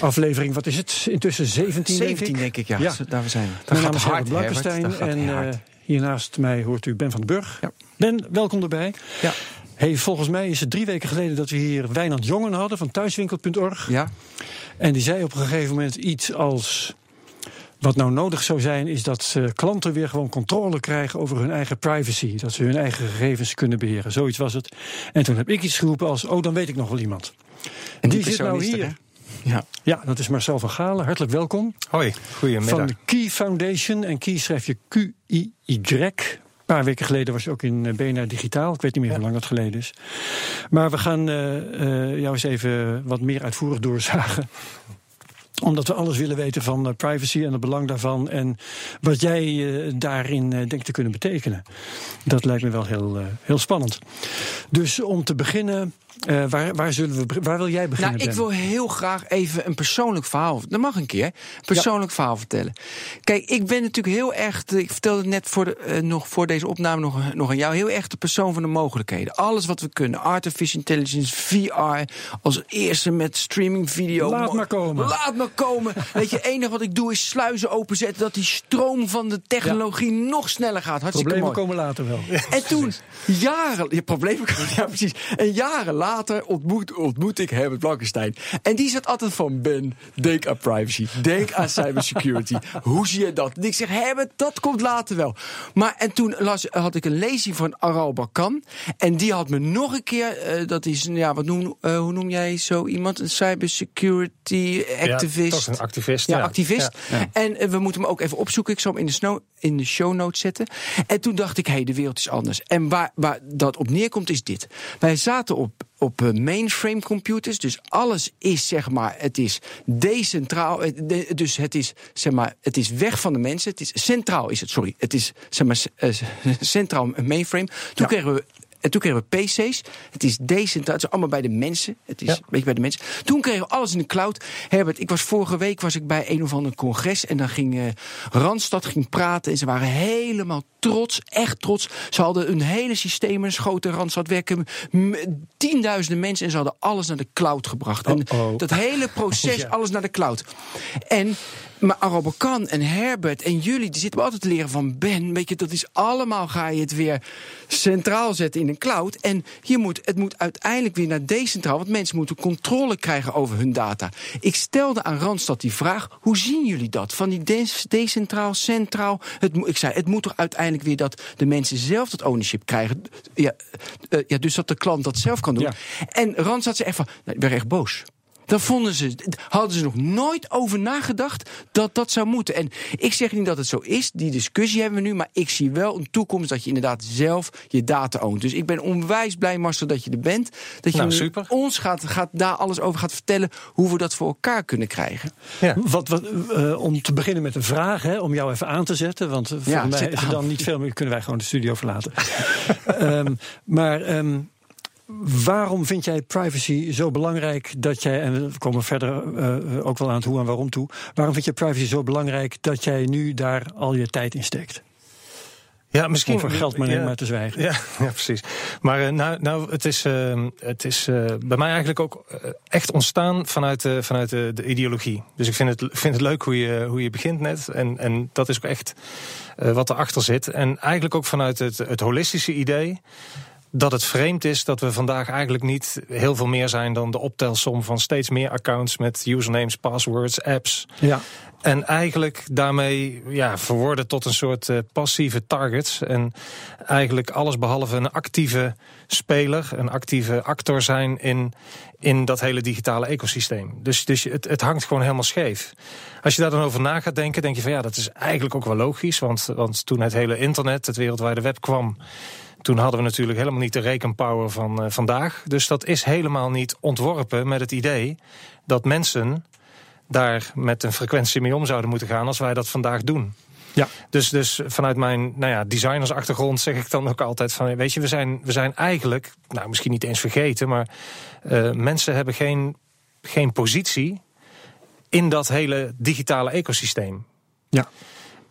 Aflevering, wat is het? Intussen 17, 17 denk ik. denk ik, ja. Ja. Daar we zijn. Mijn naam gaat is Herbert Blankenstein en eh, hiernaast mij hoort u Ben van den Burg. Ja. Ben, welkom erbij. Ja. Hey, volgens mij is het drie weken geleden dat we hier Wijnand Jongen hadden van thuiswinkel.org. Ja, En die zei op een gegeven moment iets als... Wat nou nodig zou zijn, is dat eh, klanten weer gewoon controle krijgen over hun eigen privacy. Dat ze hun eigen gegevens kunnen beheren. Zoiets was het. En toen heb ik iets geroepen als: Oh, dan weet ik nog wel iemand. en die zit nou er, hier. hè? Ja. Ja, dat is Marcel van Galen. Hartelijk welkom. Hoi, goedemiddag. Van de Key Foundation. En Key schrijf je Q-I-Y. Een paar weken geleden was je ook in eh, BNR Digitaal. Ik weet niet meer hoe lang dat geleden is. Maar we gaan eh, eh, jou eens even wat meer uitvoerig doorzagen omdat we alles willen weten van eh, privacy en het belang daarvan. En wat jij eh, daarin eh, denkt te kunnen betekenen. Dat lijkt me wel heel, heel spannend. Dus om te beginnen, waar, waar, zullen we, waar wil jij beginnen? Nou, ik wil heel graag even een persoonlijk verhaal. Dat mag een keer. Een persoonlijk verhaal vertellen. Kijk, ik ben natuurlijk heel erg. Ik vertelde het net voor de, nog voor deze opname nog, nog aan jou. Heel erg de persoon van de mogelijkheden. Alles wat we kunnen. Artificial intelligence, VR. Als eerste met streaming video. Laat maar komen. Laat maar komen. Weet je, het enige wat ik doe is sluizen openzetten. Dat die stroom van de technologie nog sneller gaat. Hartstikke Problemen mooi. komen later wel. En toen, jaren, ja, problemen, ja precies. En jaren later ontmoet, ontmoet ik Herbert Blankenstein. En die zat altijd van, Ben, denk aan privacy, denk aan cybersecurity. Hoe zie je dat? En ik zeg, Herbert, dat komt later wel. Maar en toen las, had ik een lezing van Aral Bakan. En die had me nog een keer, eh, dat is, ja, wat noem, eh, hoe noem jij zo iemand? Een cybersecurity activist. Toch een activist, Ja, ja. activist. Ja. En eh, we moeten hem ook even opzoeken. Ik zal hem in de, snow, in de show notes zetten. En toen dacht ik, hé, hey, de wereld is anders. En waar, waar dat op neerkomt is dit. Wij zaten op, op eh, mainframe computers. Dus alles is, zeg maar, het is decentraal. eh, Dus het is, zeg maar, het is weg van de mensen. Het is centraal is het, sorry. Het is, zeg maar, centraal mainframe. Toen kregen we en toen kregen we PC's. Het is decentraal. Het is allemaal bij de mensen. Het is Ja. een beetje bij de mensen. Toen kregen we alles in de cloud. Herbert, ik was vorige week was ik bij een of ander congres. En dan ging eh, Randstad ging praten. En ze waren helemaal trots. Echt trots. Ze hadden een hele systeem. Een grote Randstad werken. Tienduizenden mensen. En ze hadden alles naar de cloud gebracht. En dat hele proces, alles naar de cloud. En maar Arabakan en Herbert en jullie, die zitten altijd te leren van Ben. Weet je, dat is allemaal ga je het weer centraal zetten in een cloud. En je moet, het moet uiteindelijk weer naar decentraal. Want mensen moeten controle krijgen over hun data. Ik stelde aan Randstad die vraag: hoe zien jullie dat? Van die de- decentraal, centraal. Het, ik zei, het moet toch uiteindelijk weer dat de mensen zelf dat ownership krijgen. Ja, eh, ja, dus dat de klant dat zelf kan doen. Ja. En Randstad zei echt van, nou, ik ben echt boos. Dan vonden ze, hadden ze nog nooit over nagedacht dat dat zou moeten. En ik zeg niet dat het zo is, die discussie hebben we nu. Maar ik zie wel een toekomst dat je inderdaad zelf je data oont. Dus ik ben onwijs blij, Marcel, dat je er bent. Dat je Nou, ons gaat, gaat daar alles over gaat vertellen hoe we dat voor elkaar kunnen krijgen. Ja. Wat, wat, eh, om te beginnen met een vraag, hè, om jou even aan te zetten. Want volgens mij is er dan niet veel meer. Kunnen wij gewoon de studio verlaten. Ehm, maar ehm, waarom vind jij privacy zo belangrijk dat jij. En we komen verder eh, ook wel aan het hoe en waarom toe. Waarom vind je privacy zo belangrijk dat jij nu daar al je tijd in steekt? Ja, misschien. Over geld maar ja. maar te zwijgen. Ja, ja precies. Maar eh, nou, nou, het is, eh, het is bij mij eigenlijk ook echt ontstaan vanuit, de vanuit de, de ideologie. Dus ik vind het, vind het leuk hoe je, hoe je begint net. En, en dat is ook echt wat erachter zit. En eigenlijk ook vanuit het, het holistische idee. Dat het vreemd is dat we vandaag eigenlijk niet heel veel meer zijn dan de optelsom van steeds meer accounts met usernames, passwords, apps. Ja. En eigenlijk daarmee ja, verworden tot een soort eh, passieve targets. En eigenlijk alles behalve een actieve speler, een actieve actor zijn in, in dat hele digitale ecosysteem. Dus, dus het, het hangt gewoon helemaal scheef. Als je daar dan over na gaat denken, denk je van ja, dat is eigenlijk ook wel logisch. Want, want toen het hele internet, het wereldwijde web kwam. Toen hadden we natuurlijk helemaal niet de rekenpower van uh, vandaag. Dus dat is helemaal niet ontworpen met het idee dat mensen daar met een frequentie mee om zouden moeten gaan als wij dat vandaag doen. Ja. Dus, dus vanuit mijn nou ja, designersachtergrond zeg ik dan ook altijd van... weet je, we zijn, we zijn eigenlijk, nou misschien niet eens vergeten... maar uh, mensen hebben geen, geen positie in dat hele digitale ecosysteem. Ja.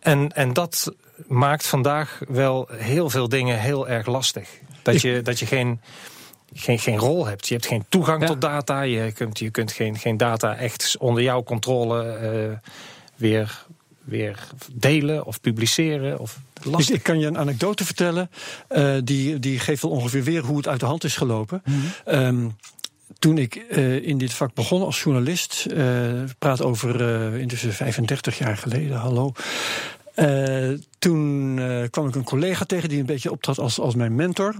En, en dat maakt vandaag wel heel veel dingen heel erg lastig. Dat je, dat je geen, geen, geen rol hebt. Je hebt geen toegang Ja. tot data. Je kunt, je kunt geen, geen data echt onder jouw controle eh, weer, weer delen of publiceren. Of Ik, lastig. ik kan je een anekdote vertellen. eh, die, die geeft wel ongeveer weer hoe het uit de hand is gelopen. Ehm, toen ik eh, in dit vak begon als journalist, eh praat over eh, intussen 35 jaar geleden, hallo. Eh, toen eh, kwam ik een collega tegen die een beetje optrad als, als mijn mentor.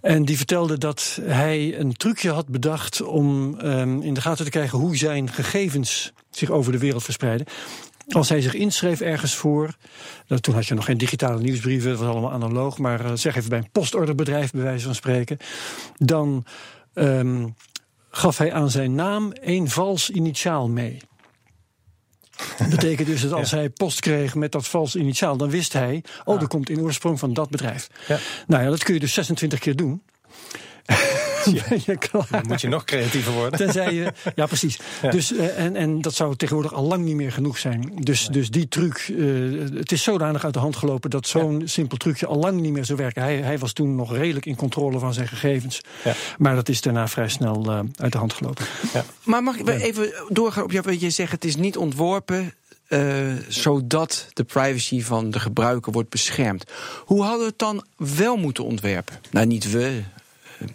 En die vertelde dat hij een trucje had bedacht om ehm, in de gaten te krijgen hoe zijn gegevens zich over de wereld verspreiden. Als hij zich inschreef ergens voor, nou, toen had je nog geen digitale nieuwsbrieven, het was allemaal analoog, maar eh, zeg even bij een postorderbedrijf, bij wijze van spreken, dan ehm, gaf hij aan zijn naam één vals initiaal mee. Dat betekent dus dat als hij post kreeg met dat vals initiaal, dan wist hij, oh, dat komt in oorsprong van dat bedrijf. Ja. Nou ja, dat kun je dus 26 keer doen. ben je klaar. Dan moet je nog creatiever worden. Tenzij je. Ja, precies. Ja. Dus, eh, en, en dat zou tegenwoordig al lang niet meer genoeg zijn. Dus, dus die truc. eh, het is zodanig uit de hand gelopen dat zo'n simpel trucje al lang niet meer zou werken. Hij, hij was toen nog redelijk in controle van zijn gegevens. Ja. Maar dat is daarna vrij snel eh, uit de hand gelopen. Maar mag ik even doorgaan op jou, wat je zegt? Het is niet ontworpen eh, zodat de privacy van de gebruiker wordt beschermd. Hoe hadden we het dan wel moeten ontwerpen? Nou, niet we.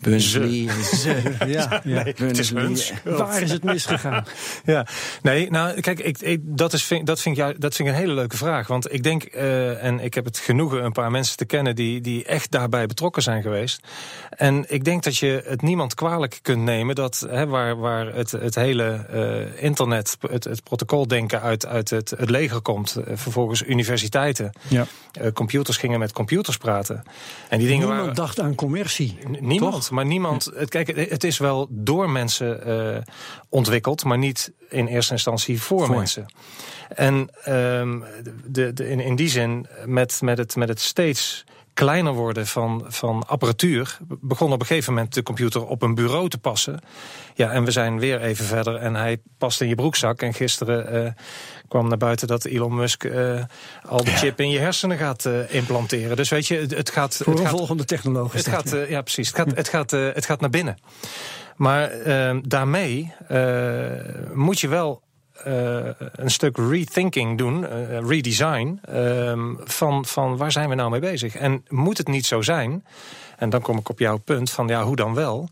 Burnsley. Ze. Ja, ja. het is hun Waar is het misgegaan? Ja, nee, nou kijk, ik, ik, dat, is, vind, dat, vind ik, dat vind ik een hele leuke vraag. Want ik denk, eh, en ik heb het genoegen een paar mensen te kennen die, die echt daarbij betrokken zijn geweest. En ik denk dat je het niemand kwalijk kunt nemen dat hè, waar, waar het, het hele eh, internet, het, het protocoldenken uit, uit het, het leger komt, eh, vervolgens universiteiten, Ja. eh, computers gingen met computers praten. En die dingen Niemand waren. dacht aan commercie. N- Maar niemand. Het, kijk, het- is wel door mensen eh, ontwikkeld, maar niet in eerste instantie voor, Voor. mensen. En ehm, de, de, in, in die zin, met, met, het, met het steeds kleiner worden van, van apparatuur, begon op een gegeven moment de computer op een bureau te passen. Ja, en we zijn weer even verder en hij past in je broekzak. En gisteren eh, kwam naar buiten dat Elon Musk eh, al de chip in je hersenen gaat eh, implanteren. Dus weet je, het, het gaat. Voor het gaat volgende technoloog. is het gaat, ja. ja, precies. Het gaat, het gaat, het gaat naar binnen. Maar daarmee eh, moet je wel een stuk rethinking doen, eh, redesign, eh, van, van waar zijn we nou mee bezig? En moet het niet zo zijn, en dan kom ik op jouw punt van ja, hoe dan wel,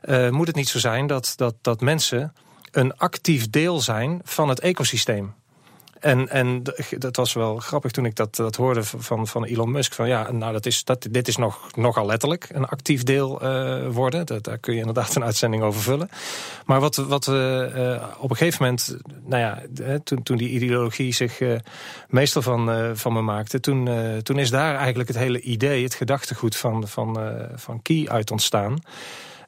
eh, moet het niet zo zijn dat, dat, dat mensen een actief deel zijn van het ecosysteem? En, en dat was wel grappig toen ik dat, dat hoorde van, van Elon Musk. Van ja, nou, dat is, dat, dit is nog, nogal letterlijk een actief deel eh, worden. Dat, daar kun je inderdaad een uitzending over vullen. Maar wat, wat we eh, op een gegeven moment, nou ja, eh, toen, toen die ideologie zich eh, meestal van, eh, van me maakte, toen, eh, toen is daar eigenlijk het hele idee, het gedachtegoed van, van, eh, van Key uit ontstaan.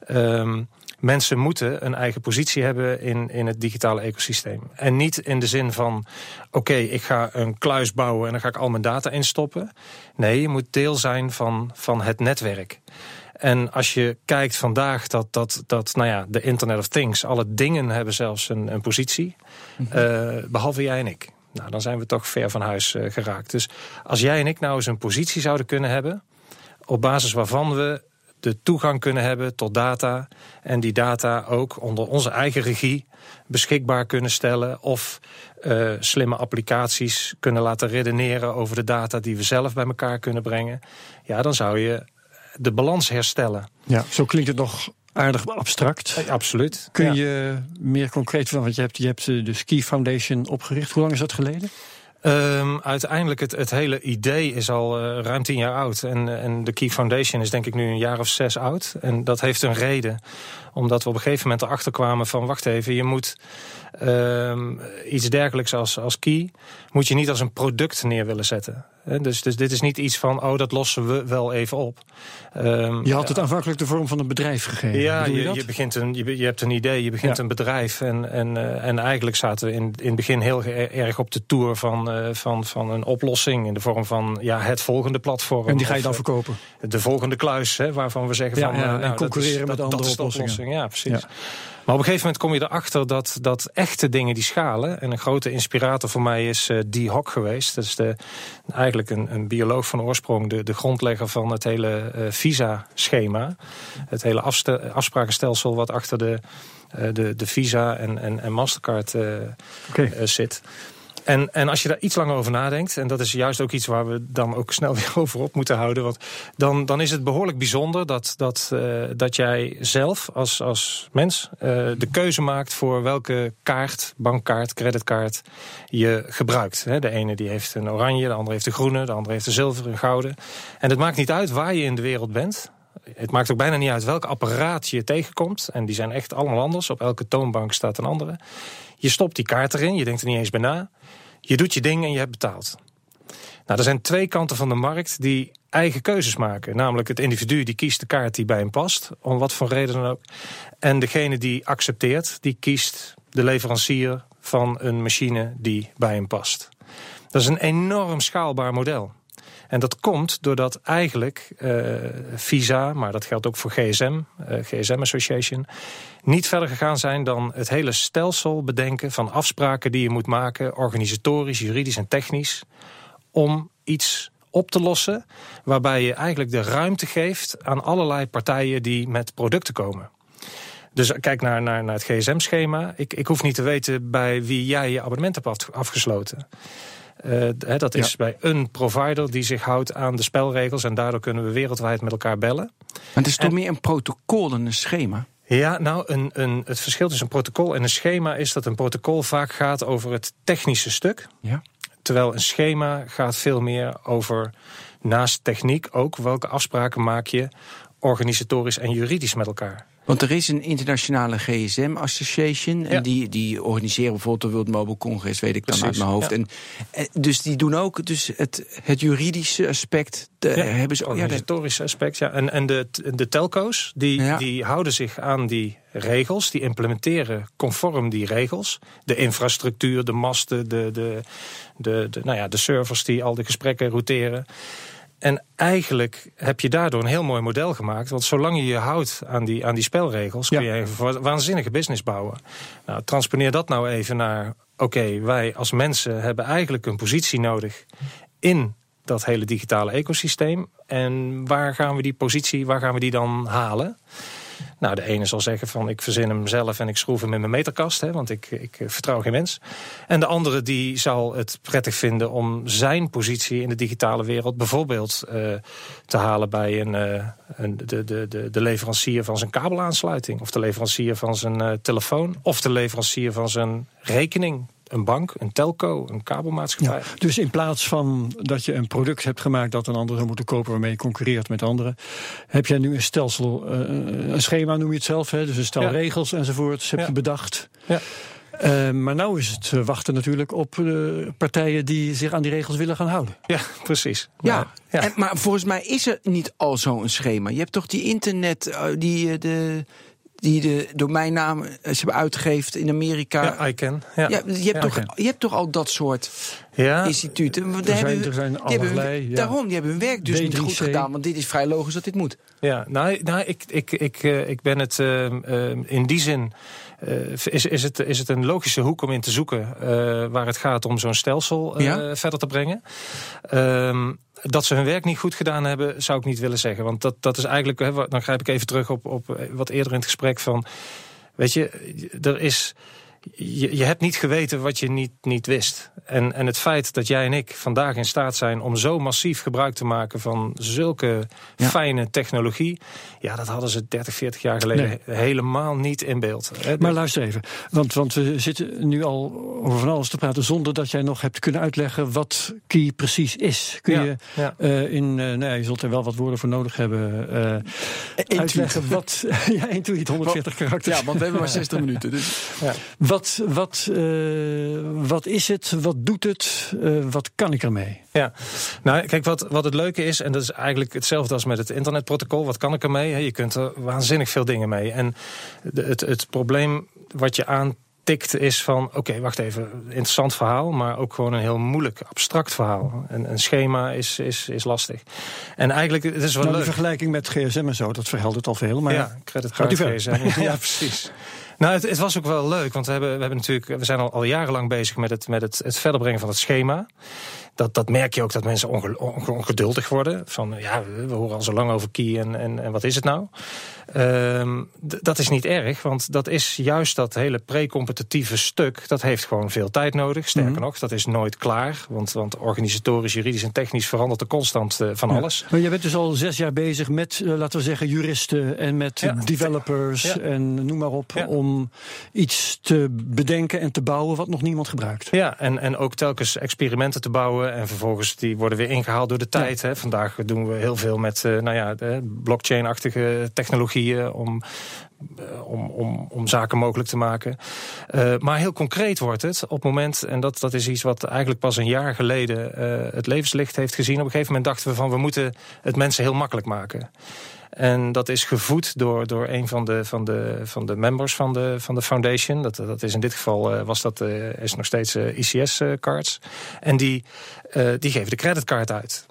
Ehm, mensen moeten een eigen positie hebben in, in het digitale ecosysteem. En niet in de zin van: oké, ik ga een kluis bouwen en dan ga ik al mijn data instoppen. Nee, je moet deel zijn van, van het netwerk. En als je kijkt vandaag dat, dat, dat nou ja, de Internet of Things, alle dingen hebben zelfs een, een positie, eh, behalve jij en ik. Nou, dan zijn we toch ver van huis eh, geraakt. Dus als jij en ik nou eens een positie zouden kunnen hebben, op basis waarvan we de toegang kunnen hebben tot data. En die data ook onder onze eigen regie beschikbaar kunnen stellen. Of eh, slimme applicaties kunnen laten redeneren over de data die we zelf bij elkaar kunnen brengen. Ja, dan zou je de balans herstellen. Ja, zo klinkt het nog aardig abstract. Absoluut. Kun Ja. je meer concreet van, want je hebt, je hebt eh, de Ski Foundation opgericht. Hoe lang is dat geleden? Ehm, uiteindelijk, het, het hele idee is al eh, ruim tien jaar oud. En, en de Key Foundation is denk ik nu een jaar of zes oud. En dat heeft een reden. Omdat we op een gegeven moment erachter kwamen van... wacht even, je moet ehm, iets dergelijks als, als Key... moet je niet als een product neer willen zetten. Dus, dus dit is niet iets van, oh, dat lossen we wel even op. Ehm, Je had het aanvankelijk de vorm van een bedrijf gegeven. ja, je je, begint een, je, hebt een idee, je begint Ja. een bedrijf. En, en, eh, en eigenlijk zaten we in, in het begin heel erg op de tour van, eh, van, van een oplossing. In de vorm van ja, het volgende platform. en die ga je dan eh, verkopen. de volgende kluis, hè, waarvan we zeggen Ja, van ja, eh, en nou, dat concurreren is- met dat, andere dat oplossingen. oplossing. Ja, precies. Maar op een gegeven moment kom je erachter dat, dat echte dingen die schalen. En een grote inspirator voor mij is eh Dee Hock geweest. Dat is de, eigenlijk een, een bioloog van oorsprong, de, de grondlegger van het hele eh, visa-schema. Het hele afste- afsprakenstelsel wat achter de, eh, de, de Visa en, en, en Mastercard zit. En, en als je daar iets langer over nadenkt, en dat is juist ook iets waar we dan ook snel weer over op moeten houden, want dan, dan is het behoorlijk bijzonder dat, dat, eh, dat jij zelf als, als mens eh, de keuze maakt voor welke kaart, bankkaart, creditkaart je gebruikt. De ene die heeft een oranje, de andere heeft een groene, de andere heeft een zilveren, een gouden. En het maakt niet uit waar je in de wereld bent. Het maakt ook bijna niet uit welk apparaat je tegenkomt. En die zijn echt allemaal anders. Op elke toonbank staat een andere. Je stopt die kaart erin, je denkt er niet eens bij na. Je doet je ding en je hebt betaald. Nou, er zijn twee kanten van de markt die eigen keuzes maken. Namelijk het individu die kiest de kaart die bij hem past, om wat voor reden dan ook. En degene die accepteert, die kiest de leverancier van een machine die bij hem past. Dat is een enorm schaalbaar model. En dat komt doordat eigenlijk eh, Visa, maar dat geldt ook voor GSM, eh, GSM Association, niet verder gegaan zijn dan het hele stelsel bedenken van afspraken die je moet maken, organisatorisch, juridisch en technisch, om iets op te lossen waarbij je eigenlijk de ruimte geeft aan allerlei partijen die met producten komen. Dus kijk naar, naar, naar het gsm-schema. Ik, ik hoef niet te weten bij wie jij je abonnement hebt af- afgesloten. Eh, dat is bij een provider die zich houdt aan de spelregels... en daardoor kunnen we wereldwijd met elkaar bellen. Maar het is toch meer een protocol dan een schema? Ja, nou, een, een, het verschil tussen een protocol en een schema... is dat een protocol vaak gaat over het technische stuk... Ja. Terwijl een schema gaat veel meer over, naast techniek ook, welke afspraken maak je organisatorisch en juridisch met elkaar. Want er is een internationale GSM Association. En Ja. die, die organiseren bijvoorbeeld de World Mobile Congress, weet ik dan uit mijn hoofd. ja. En, eh, dus die doen ook dus het, het juridische aspect. De, Ja, hebben ze, de- organisatorische aspect, ja. En, en de, de telco's, die, die houden zich aan die regels, die implementeren conform die regels. De infrastructuur, de masten, de, de, de, de, nou ja, de servers die al de gesprekken routeren. En eigenlijk heb je daardoor een heel mooi model gemaakt. Want zolang je je houdt aan die, aan die spelregels, kun je een wa- waanzinnige business bouwen. Nou, transponeer dat nou even naar. Oké, wij als mensen hebben eigenlijk een positie nodig in dat hele digitale ecosysteem. En waar gaan we die positie, waar gaan we die dan halen? Nou, de ene zal zeggen van ik verzin hem zelf en ik schroef hem in mijn meterkast, hè, want ik, ik eh, vertrouw geen mens. En de andere die zal het prettig vinden om zijn positie in de digitale wereld bijvoorbeeld eh, te halen bij een, eh, een, de, de, de, leverancier van zijn kabelaansluiting, of de leverancier van zijn telefoon, of de leverancier van zijn rekening. Een bank, een telco, een kabelmaatschappij. Ja, dus in plaats van dat je een product hebt gemaakt dat een ander zou moeten kopen waarmee je concurreert met anderen, heb jij nu een stelsel, eh, een schema noem je het zelf, hè? dus een stel Ja. regels enzovoort, heb Ja. je bedacht. Ja. Eh, maar nou is het eh, wachten natuurlijk op partijen die zich aan die regels willen gaan houden. Ja, precies. Ja, Maar, ja. En, maar volgens mij is er niet al zo'n schema. Je hebt toch die internet, die de, die de domeinnaam eh, ze hebben uitgegeven in Amerika. ja, I can. Ja. Ja, je, hebt Ja, toch, je hebt toch al dat soort Ja, instituten. Daar zijn- hebben, er zijn hebben allerlei, ja. Daarom, die hebben hun werk dus niet W3C. goed gedaan. Want dit is vrij logisch dat dit moet. Ja, nou, nou ik, ik, ik, eh, ik ben het ehm, ehm, in die zin. eh, is, is, het, is het een logische hoek om in te zoeken waar het gaat om zo'n stelsel Ja. verder te brengen? Ehm, dat ze hun werk niet goed gedaan hebben, zou ik niet willen zeggen. Want dat, dat is eigenlijk, dan grijp ik even terug op, op eh, wat eerder in het gesprek van. Weet je, er is. Je, je hebt niet geweten wat je niet, niet wist. En, en het feit dat jij en ik vandaag in staat zijn om zo massief gebruik te maken van zulke Ja. fijne technologie. Ja, dat hadden ze 30, 40 jaar geleden Nee. helemaal niet in beeld. Hè, Maar luister even, want, want we zitten nu al over van alles te praten zonder dat jij nog hebt kunnen uitleggen wat key precies is. Kun Ja, je ja. eh, in, eh, nou ja, je zult er wel wat woorden voor nodig hebben, eh, uitleggen wat, ja, tweet, 140 karakters. Ja, want we hebben maar 60 minuten. Dus. Wat Wat, wat, eh, wat is het? Wat doet het? Eh, wat kan ik ermee? Ja, nou kijk, wat, wat het leuke is, en dat is eigenlijk hetzelfde als met het internetprotocol. Wat kan ik ermee? Je kunt er waanzinnig veel dingen mee. En het, het probleem wat je aan tikt is van, oké, wacht even, interessant verhaal, maar ook gewoon een heel moeilijk, abstract verhaal. En een schema is, is, is lastig. En eigenlijk, het is wel nou, leuk. De vergelijking met GSM en zo, dat verheldert al veel. Maar ja, creditcard GSM. ja, precies. Nou, het, het, was ook wel leuk, want we hebben, we hebben natuurlijk, we zijn al, al jarenlang bezig met het, met het, het verder brengen van het schema dat, dat merk je ook dat mensen ongeduldig worden. Van ja, we horen al zo lang over key en, en, en wat is het nou? Um, dat is niet erg, want dat is juist dat hele pre-competitieve stuk. Dat heeft gewoon veel tijd nodig. Sterker mm -hmm. nog, dat is nooit klaar. Want, want organisatorisch, juridisch en technisch verandert er constant uh, van ja. alles. Maar je bent dus al zes jaar bezig met, uh, laten we zeggen, juristen en met ja. developers ja. en noem maar op. Om iets te bedenken en te bouwen wat nog niemand gebruikt. Ja, en, en ook telkens experimenten te bouwen. En vervolgens die worden weer ingehaald door de tijd. Hè. Vandaag doen we heel veel met uh, nou ja, blockchain-achtige om, uh, om, om, om zaken mogelijk te maken. Uh, maar heel concreet wordt het op het moment, en dat, dat is iets wat eigenlijk pas een jaar geleden het levenslicht heeft gezien. Op een gegeven moment dachten we van we moeten het mensen heel makkelijk maken. En dat is gevoed door, door een van de, van, de, van de members van de, van de foundation. Dat, dat is in dit geval was dat, is nog steeds ICS-cards. en die, die geven de creditcard uit.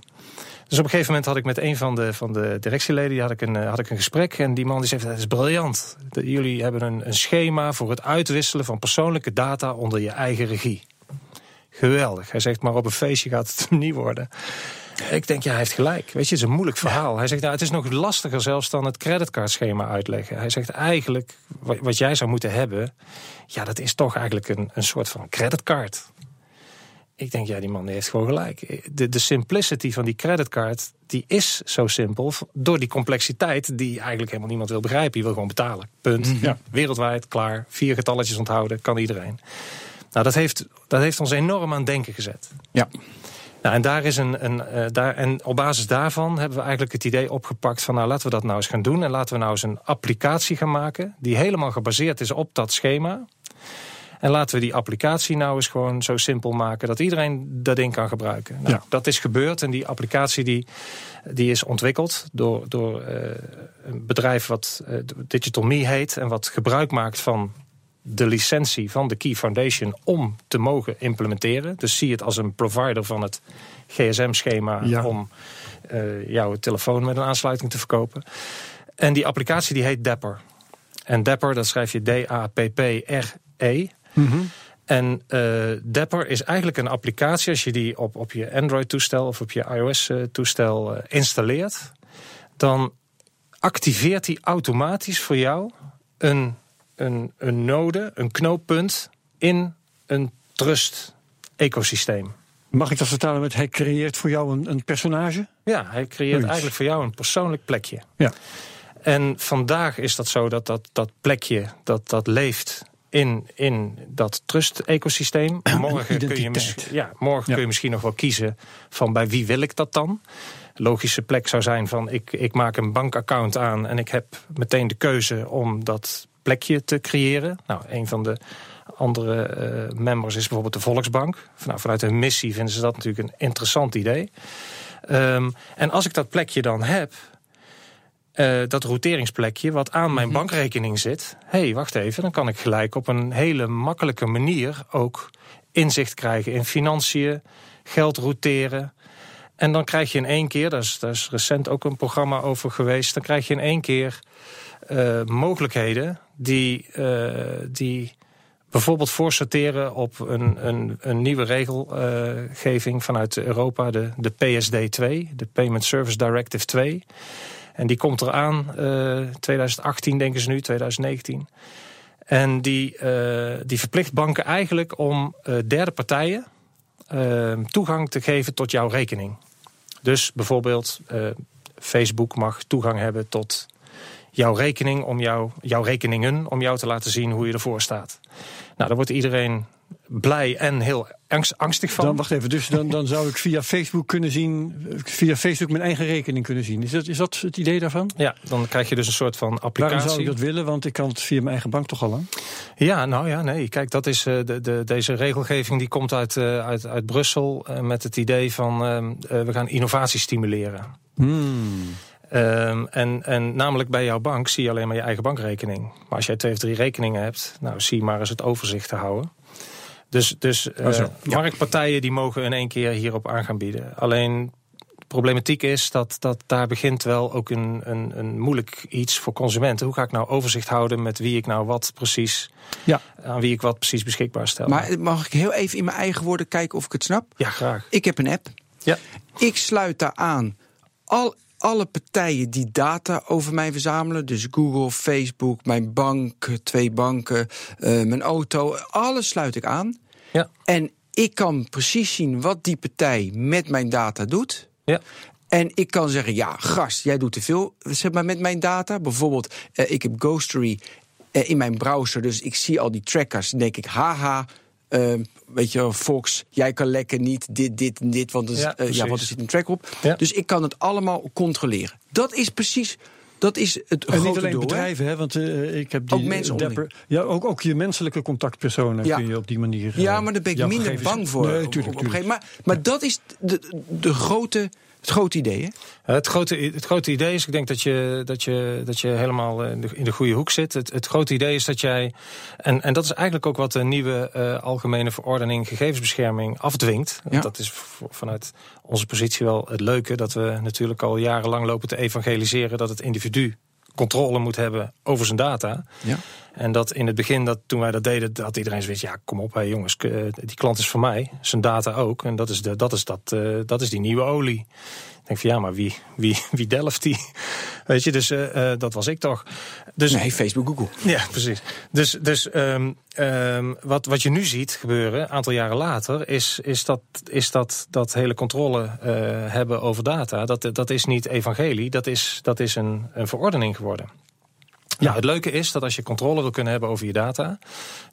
Dus op een gegeven moment had ik met een van de, van de directieleden had ik, een, had ik een gesprek. En die man die zei: Dat is briljant. Jullie hebben een, een schema voor het uitwisselen van persoonlijke data onder je eigen regie. Geweldig. Hij zegt: Maar op een feestje gaat het niet worden. Ik denk, ja, hij heeft gelijk. Weet je, het is een moeilijk verhaal. Hij zegt, nou, het is nog lastiger zelfs dan het creditcardschema uitleggen. Hij zegt, eigenlijk, wat jij zou moeten hebben... ja, dat is toch eigenlijk een, een soort van creditcard. Ik denk, ja, die man die heeft gewoon gelijk. De, de simplicity van die creditcard, die is zo simpel... door die complexiteit die eigenlijk helemaal niemand wil begrijpen. Je wil gewoon betalen, punt. Ja. Wereldwijd, klaar. Vier getalletjes onthouden, kan iedereen. Nou, dat heeft, dat heeft ons enorm aan denken gezet. Ja. Nou, en, daar is een, een, uh, daar, en op basis daarvan hebben we eigenlijk het idee opgepakt van nou laten we dat nou eens gaan doen. En laten we nou eens een applicatie gaan maken die helemaal gebaseerd is op dat schema. En laten we die applicatie nou eens gewoon zo simpel maken dat iedereen dat ding kan gebruiken. Nou, ja. Dat is gebeurd en die applicatie die, die is ontwikkeld door, door uh, een bedrijf wat uh, Digital Me heet en wat gebruik maakt van de licentie van de Key Foundation om te mogen implementeren. Dus zie het als een provider van het GSM-schema ja. om uh, jouw telefoon met een aansluiting te verkopen. En die applicatie die heet Dapper. En Dapper, dat schrijf je D-A-P-P-R-E. Mm -hmm. En uh, Dapper is eigenlijk een applicatie als je die op, op je Android-toestel of op je iOS-toestel uh, installeert. Dan activeert hij automatisch voor jou een een, een node, een knooppunt in een trust-ecosysteem. Mag ik dat vertalen met hij creëert voor jou een, een personage? Ja, hij creëert eigenlijk voor jou een persoonlijk plekje. Ja. En vandaag is dat zo dat dat, dat plekje dat, dat leeft in, in dat trust-ecosysteem. Morgen, kun je, ja, morgen ja. kun je misschien nog wel kiezen van bij wie wil ik dat dan. Logische plek zou zijn van ik, ik maak een bankaccount aan en ik heb meteen de keuze om dat plekje te creëren. Nou, een van de andere uh, members is bijvoorbeeld de Volksbank. Nou, vanuit hun missie vinden ze dat natuurlijk een interessant idee. Um, en als ik dat plekje dan heb, uh, dat routeringsplekje wat aan mijn -hmm. bankrekening zit. Hé, hey, wacht even, dan kan ik gelijk op een hele makkelijke manier ook inzicht krijgen in financiën, geld routeren. En dan krijg je in één keer, daar is, daar is recent ook een programma over geweest, dan krijg je in één keer uh, mogelijkheden die, uh, die bijvoorbeeld voorsorteren op een, een, een nieuwe regelgeving vanuit Europa, de, de PSD2, de Payment Service Directive 2. En die komt eraan, 2018 denken ze nu, 2019. En die, die verplicht banken eigenlijk om derde partijen toegang te geven tot jouw rekening. Dus bijvoorbeeld Facebook mag toegang hebben tot jouw rekening om jou, jouw rekeningen om jou te laten zien hoe je ervoor staat. Nou, dan wordt iedereen blij en heel angst, angstig van. Dan wacht even, dus dan, dan zou ik via Facebook kunnen zien, via Facebook mijn eigen rekening kunnen zien. Is dat, is dat het idee daarvan? Ja, dan krijg je dus een soort van applicatie. Waarom zou ik dat willen? Want ik kan het via mijn eigen bank toch al aan? Ja, nou ja, nee. Kijk, dat is, uh, de, de, deze regelgeving die komt uit, uh, uit, uit Brussel uh, met het idee van we gaan innovatie stimuleren. Hmm. Um, en, en namelijk bij jouw bank zie je alleen maar je eigen bankrekening. Maar als jij twee of drie rekeningen hebt, nou zie maar eens het overzicht te houden. Dus, dus uh, ja. marktpartijen die mogen in één keer hierop aan gaan bieden. Alleen de problematiek is dat, dat daar begint wel ook een, een, een moeilijk iets voor consumenten. Hoe ga ik nou overzicht houden met wie ik nou wat precies, ja. aan wie ik wat precies beschikbaar stel? Maar mag ik heel even in mijn eigen woorden kijken of ik het snap? Ja, graag. Ik heb een app. Ja. Ik sluit daar aan al, alle partijen die data over mij verzamelen. Dus Google, Facebook, mijn bank, twee banken, uh, mijn auto. Alles sluit ik aan. Ja. En ik kan precies zien wat die partij met mijn data doet. Ja. En ik kan zeggen, ja, gast, jij doet te veel zeg maar, met mijn data. Bijvoorbeeld, uh, ik heb Ghostery uh, in mijn browser, dus ik zie al die trackers. Dan denk ik, haha, uh, weet je, Fox, jij kan lekker niet dit, dit en dit, want er, Ja, uh, ja, want er zit een track op. Ja. Dus ik kan het allemaal controleren. Dat is precies, dat is het En niet grote alleen doel. hè? bedrijven, hè, want uh, ik heb die Ook mensen dapper, ja, ook, ook je menselijke contactpersonen Ja. kun je op die manier. Ja, uh, maar daar ben ik minder bang voor. Nee, op- tuurlijk, op Maar, maar dat is de, de grote, het grote idee, hè? Het grote, het grote idee is, ik denk dat je, dat je, dat je helemaal in de, in de goede hoek zit. Het, het grote idee is dat jij, en, en dat is eigenlijk ook wat de nieuwe eh, algemene verordening gegevensbescherming afdwingt. Ja. Dat is vanuit onze positie wel het leuke, dat we natuurlijk al jarenlang lopen te evangeliseren dat het individu controle moet hebben over zijn data. Ja. En dat in het begin, dat, toen wij dat deden, dat iedereen zoiets ja, kom op, hè, jongens, eh, die klant is van mij, zijn data ook. En dat is, de, dat, is, dat, eh, dat is die nieuwe olie. Ik denk van ja, maar wie, wie, wie delft die? Weet je, dus eh, dat was ik toch. Dus, Nee, Facebook, Google. ja, precies. Dus, dus ehm, ehm, wat, wat je nu ziet gebeuren, een aantal jaren later, is, is, dat, is dat, dat hele controle hebben over data. Dat, dat is niet evangelie, dat is, dat is een, een verordening geworden. Ja, het leuke is dat als je controle wil kunnen hebben over je data,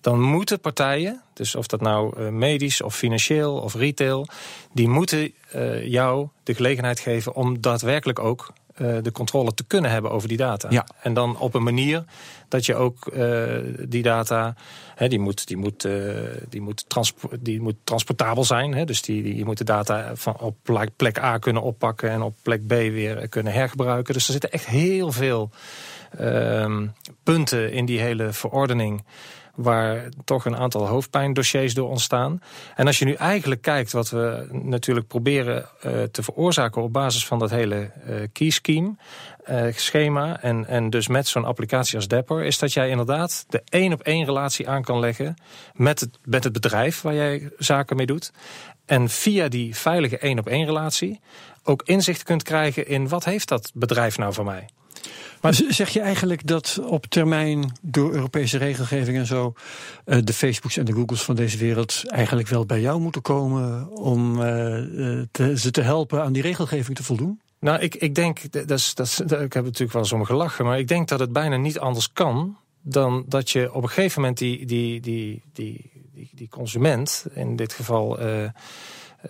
dan moeten partijen, dus of dat nou eh, medisch of financieel of retail, die moeten eh, jou de gelegenheid geven om daadwerkelijk ook eh, de controle te kunnen hebben over die data. Ja. En dan op een manier dat je ook die data, hè, die, moet, die, moet, die, moet die moet transportabel zijn. Hè, dus die, die, je moet de data van op plek A kunnen oppakken en op plek B weer kunnen hergebruiken. Dus er zitten echt heel veel ehm, punten in die hele verordening waar toch een aantal hoofdpijndossiers door ontstaan. En als je nu eigenlijk kijkt wat we natuurlijk proberen eh, te veroorzaken op basis van dat hele eh key scheme, eh, schema en, en dus met zo'n applicatie als Dapper, is dat jij inderdaad de één op één relatie aan kan leggen met het, met het bedrijf waar jij zaken mee doet. En via die veilige één op één relatie ook inzicht kunt krijgen in wat heeft dat bedrijf nou van mij. Maar zeg je eigenlijk dat op termijn door Europese regelgeving en zo eh, de Facebooks en de Googles van deze wereld eigenlijk wel bij jou moeten komen om eh, eh, ze te helpen aan die regelgeving te voldoen? Nou, ik, ik denk, dat is, dat ik heb natuurlijk wel eens om gelachen, maar ik denk dat het bijna niet anders kan dan dat je op een gegeven moment die, die, die, die, die, die consument, in dit geval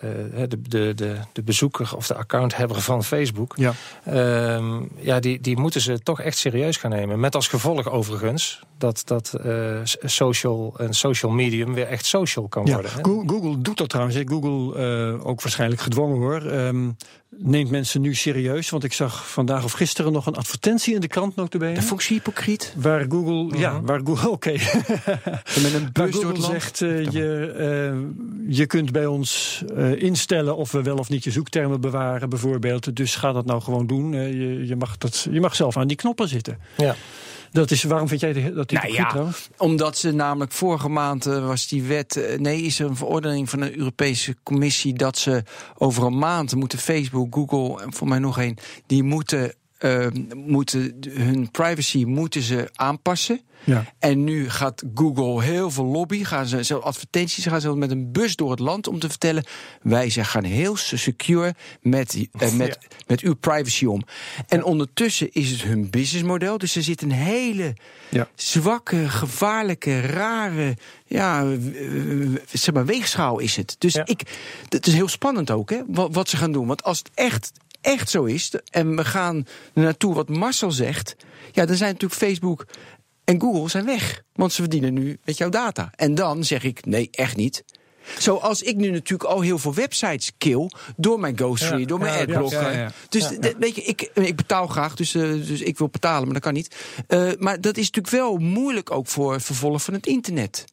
de, de, de, de bezoeker of de accounthebber van Facebook, Ja. Ehm, ja, die, die moeten ze toch echt serieus gaan nemen. Met als gevolg overigens dat, dat eh, social, een social medium weer echt social kan Ja, worden. hè. Go- Google doet dat trouwens. Google, eh, ook waarschijnlijk gedwongen hoor, ehm, neemt mensen nu serieus. Want ik zag vandaag of gisteren nog een advertentie in de krant notabene. Dat vond ik zo hypocriet. Waar Google, ja, waar Google, oké. Met een Waar Google zegt, eh, je, eh, je kunt bij ons eh, instellen of we wel of niet je zoektermen bewaren, bijvoorbeeld. Dus ga dat nou gewoon doen. Je, je, mag dat, je mag zelf aan die knoppen zitten. Ja. Dat is, waarom vind jij de- dat Nou hypocriet ja, trouwens? Omdat ze namelijk vorige maand eh, was die wet. eh, nee, is er een verordening van de Europese Commissie dat ze over een maand moeten Facebook, Google en voor mij nog één, die moeten eh, moeten hun privacy moeten ze aanpassen. Ja. En nu gaat Google heel veel lobby, gaan ze zelf advertenties, gaan ze met een bus door het land om te vertellen: wij zijn gaan heel secure met, eh, met, met uw privacy om. En ondertussen is het hun businessmodel, dus er zit een hele Ja. zwakke, gevaarlijke, rare, ja, zeg maar weegschaal is het. Dus ik, het is heel spannend ook, hè, wat, wat ze gaan doen. Want als het echt, echt zo is, en we gaan naartoe wat Marcel zegt, ja, dan zijn natuurlijk Facebook en Google zijn weg. Want ze verdienen nu met jouw data. En dan zeg ik, nee, echt niet. Zoals ik nu natuurlijk al heel veel websites kill door mijn Ghost Ja, door mijn ja, adblocker. ja. Dus de- weet je, ik, ik betaal graag, dus, eh, dus ik wil betalen, maar dat kan niet. Eh, maar dat is natuurlijk wel moeilijk ook voor vervolg van het internet.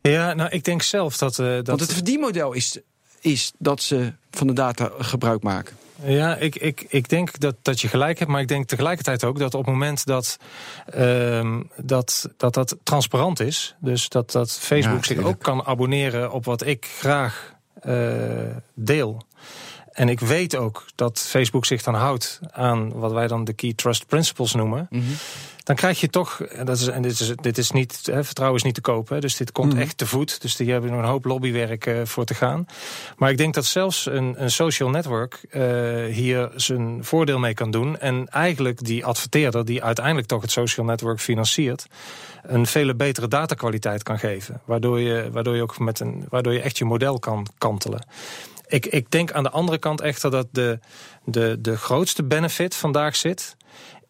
Ja, nou, ik denk zelf dat. eh, dat Want het verdienmodel is, is dat ze van de data gebruik maken. Ja, ik, ik, ik denk dat, dat je gelijk hebt, maar ik denk tegelijkertijd ook dat op het moment dat ehm, dat, dat, dat transparant is, dus dat, dat Facebook Ja, zich ook kan abonneren op wat ik graag eh, deel. En ik weet ook dat Facebook zich dan houdt aan wat wij dan de Key Trust Principles noemen. Dan krijg je toch, en, dat is, en dit, is, dit is niet, hè, vertrouwen is niet te kopen, dus dit komt Mhm. echt te voet. Dus die hebben nog een hoop lobbywerk eh, voor te gaan. Maar ik denk dat zelfs een, een social network eh, hier zijn voordeel mee kan doen. En eigenlijk die adverteerder, die uiteindelijk toch het social network financiert, een vele betere datakwaliteit kan geven. Waardoor je, waardoor je ook met een, waardoor je echt je model kan kantelen. Ik, ik denk aan de andere kant echter dat de, de, de grootste benefit vandaag zit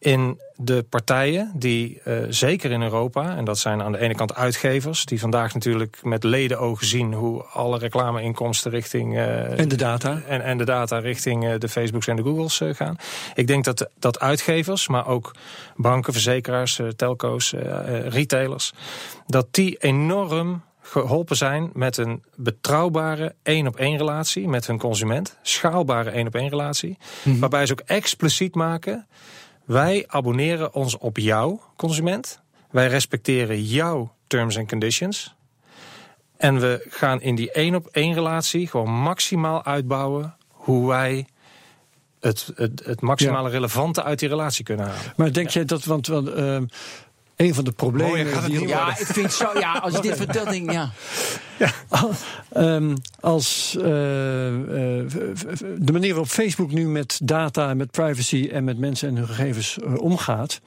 in de partijen die eh, zeker in Europa, en dat zijn aan de ene kant uitgevers, die vandaag natuurlijk met ledenogen zien hoe alle reclameinkomsten richting eh, En de data. en, en de data richting eh, de Facebooks en de Googles gaan. Ik denk dat, dat uitgevers, maar ook banken, verzekeraars, telco's, retailers, dat die enorm geholpen zijn met een betrouwbare één op één relatie met hun consument. Schaalbare één op één relatie. Waarbij ze ook expliciet maken. Wij abonneren ons op jou, consument. Wij respecteren jouw terms and conditions. En we gaan in die één op één relatie gewoon maximaal uitbouwen hoe wij het, het, het maximale relevante uit die relatie kunnen halen. Maar denk jij dat, want want, ehm, een van de problemen. Mooier gaat het die- niet Ja, ik vind zo, ja, als je dit vertelt, denk ik, ja. Ehm, als eh, eh, de manier waarop Facebook nu met data en met privacy en met mensen en hun gegevens eh, omgaat,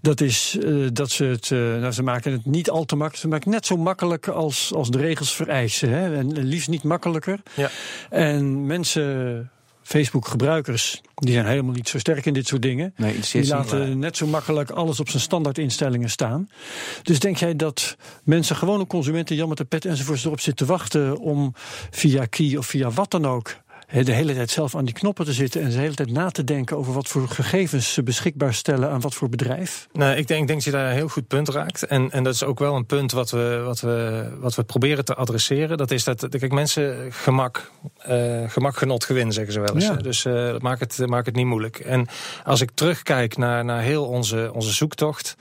dat is eh, dat ze het, eh, nou, ze maken het niet al te makkelijk, ze maken het net zo makkelijk als, als de regels vereisen. Hè? En liefst niet makkelijker. Ja. En mensen, Facebook-gebruikers, die zijn helemaal niet zo sterk in dit soort dingen. Nee, Die niet. laten net zo makkelijk alles op zijn standaardinstellingen staan. Dus denk jij dat mensen, gewone consumenten, Jan met de pet enzovoorts, erop zitten te wachten om via Key of via wat dan ook de hele tijd zelf aan die knoppen te zitten en de hele tijd na te denken over wat voor gegevens ze beschikbaar stellen aan wat voor bedrijf? Nou, ik denk, ik denk dat je daar een heel goed punt raakt. En, en dat is ook wel een punt wat we, wat, we, wat we proberen te adresseren. Dat is dat, kijk, mensen gemak, eh, gemak, genot, gewin, zeggen ze wel eens. Ja. Dus eh, dat maakt het, maakt het niet moeilijk. En als ik terugkijk naar, naar heel onze, onze zoektocht.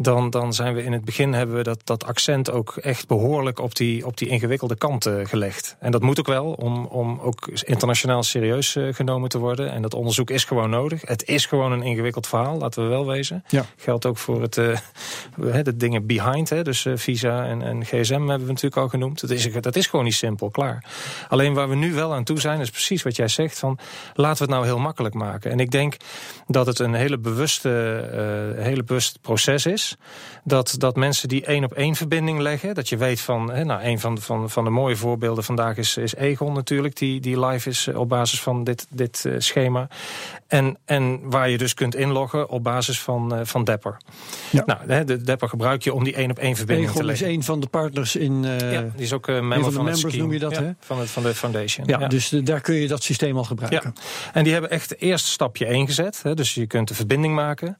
Dan, dan zijn we in het begin hebben we dat, dat accent ook echt behoorlijk op die, op die ingewikkelde kant eh, gelegd. En dat moet ook wel, om, om ook internationaal serieus eh, genomen te worden. En dat onderzoek is gewoon nodig. Het is gewoon een ingewikkeld verhaal, laten we wel wezen. Ja. Geldt ook voor het, eh, de dingen behind. Hè, dus Visa en, en GSM hebben we natuurlijk al genoemd. Dat is, dat is gewoon niet simpel, klaar. Alleen waar we nu wel aan toe zijn, is precies wat jij zegt. Van, laten we het nou heel makkelijk maken. En ik denk dat het een hele bewuste, hele bewust proces is. Dat, dat mensen die één op één verbinding leggen. Dat je weet van, hè, nou, een van, van, van de mooie voorbeelden vandaag is, is Egon natuurlijk. Die, die live is eh, op basis van dit, dit eh, schema. En, en waar je dus kunt inloggen op basis van, eh, van Dapper. Ja. Nou, hè, de Dapper gebruik je om die één op één verbinding te Egon is leggen. een van de partners in. ja, die is ook member van de van, members noem je dat, Ja, hè? Van, het, van de foundation. ja, dus daar kun je dat systeem al gebruiken. Ja, en die hebben echt eerst stapje 1 gezet. Hè, dus je kunt de verbinding maken.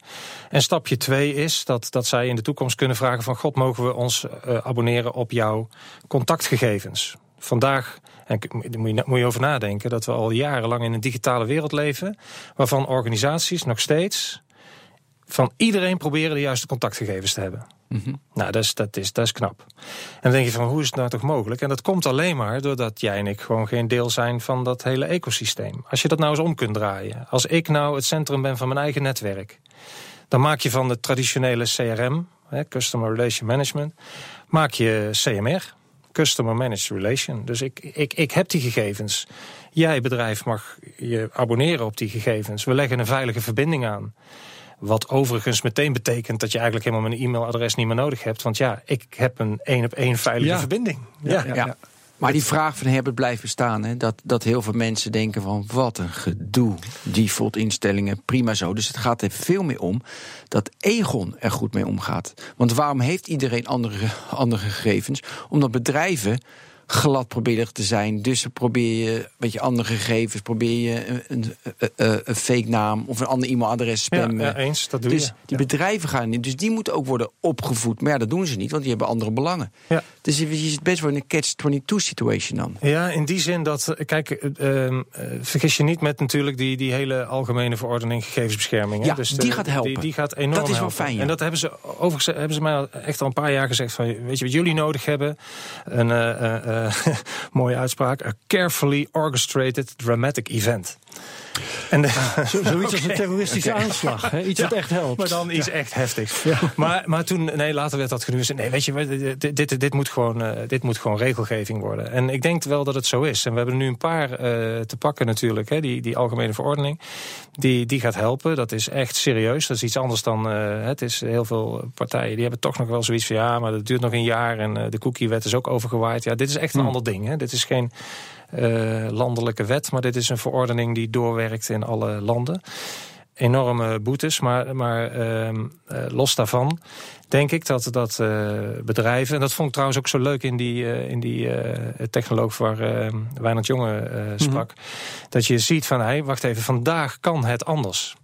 En stapje 2 is dat, dat zij in de toekomst kunnen vragen van... God, mogen we ons eh, abonneren op jouw contactgegevens? Vandaag, en daar moet je, moet je over nadenken... dat we al jarenlang in een digitale wereld leven... waarvan organisaties nog steeds van iedereen proberen de juiste contactgegevens te hebben. Nou, dat is, dat, is, dat is knap. En dan denk je van, hoe is het nou toch mogelijk? En dat komt alleen maar doordat jij en ik gewoon geen deel zijn van dat hele ecosysteem. Als je dat nou eens om kunt draaien. Als ik nou het centrum ben van mijn eigen netwerk. Dan maak je van de traditionele CRM, hè, Customer Relation Management, maak je CMR, Customer Managed Relation. Dus ik, ik, ik heb die gegevens. Jij, bedrijf, mag je abonneren op die gegevens. We leggen een veilige verbinding aan. Wat overigens meteen betekent dat je eigenlijk helemaal mijn e-mailadres niet meer nodig hebt. Want ja, ik heb een één op één veilige Ja. verbinding. Ja, Ja. ja. Maar die vraag van Herbert blijft bestaan. Hè? Dat, dat heel veel mensen denken van wat een gedoe. Default instellingen, prima zo. Dus het gaat er veel meer om dat Egon er goed mee omgaat. Want waarom heeft iedereen andere, andere gegevens? Omdat bedrijven glad proberen te zijn. Dus probeer je een beetje andere gegevens. Probeer je een, een, een, een fake naam of een ander e-mailadres spammen. ja, eens, dat doe dus je. die bedrijven gaan niet. Dus die moeten ook worden opgevoed. Maar ja, dat doen ze niet, want die hebben andere belangen. Ja. Dus je zit best wel in een catch-22 situation dan. Ja, in die zin dat, eh, kijk, eh, eh, vergis je niet met natuurlijk die, die hele algemene verordening gegevensbescherming. Ja, dus die gaat helpen. Die, die gaat enorm Dat is wel helpen. fijn, ja. En dat hebben ze, overigens hebben ze mij echt al een paar jaar gezegd van, weet je wat jullie nodig hebben? Een mooie uitspraak, a carefully orchestrated dramatic event. En de- Zo, zoiets als een terroristische aanslag. Hè? Iets wat echt helpt. Maar dan iets echt heftigs. Maar, maar toen, nee, later werd dat genuanceerd. Nee, weet je, dit, dit, dit, moet gewoon, eh, dit moet gewoon regelgeving worden. En ik denk wel dat het zo is. En we hebben er nu een paar eh, te pakken natuurlijk. Hè, die, die algemene verordening. Die, die gaat helpen. Dat is echt serieus. Dat is iets anders dan. eh, het is heel veel partijen die hebben toch nog wel zoiets van ja, maar dat duurt nog een jaar. En de cookiewet is ook overgewaaid. Ja, dit is echt een ander ding. Hè. Dit is geen landelijke wet, maar dit is een verordening die doorwerkt in alle landen enorme boetes. Maar, maar ehm, eh, los daarvan denk ik dat, dat eh, bedrijven... en dat vond ik trouwens ook zo leuk in die, eh, in die eh, technoloog waar eh Wijnand Jonge eh, sprak... dat je ziet van, hé, wacht even, vandaag kan het anders.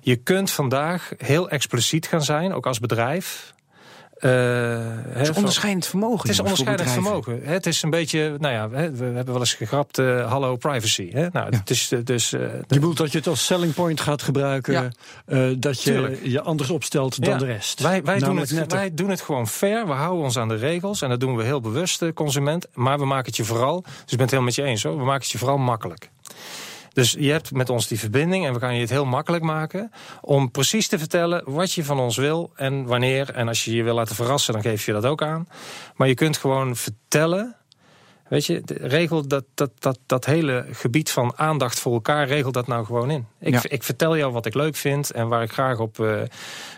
Je kunt vandaag heel expliciet gaan zijn, ook als bedrijf... Eh, Het is onderscheidend vermogen. het is onderscheidend vermogen. Het is een beetje, nou ja, hè, we hebben wel eens gegrapt, eh, hallo privacy. Hè? Nou, het is dus. eh, Je bedoelt dat je het als selling point gaat gebruiken. Ja. eh, dat je Tuurlijk. je anders opstelt dan Ja. de rest. Wij, wij, doen het, netter. wij doen het gewoon fair. We houden ons aan de regels. En dat doen we heel bewust, de consument. Maar we maken het je vooral, dus ik ben het helemaal met je eens hoor. We maken het je vooral makkelijk. Dus je hebt met ons die verbinding en we gaan je het heel makkelijk maken om precies te vertellen wat je van ons wil en wanneer. En als je je wil laten verrassen, dan geef je dat ook aan. Maar je kunt gewoon vertellen. Weet je, regel dat, dat, dat, dat hele gebied van aandacht voor elkaar, regel dat nou gewoon in. Ik, Ja. ik vertel jou wat ik leuk vind en waar ik graag op eh,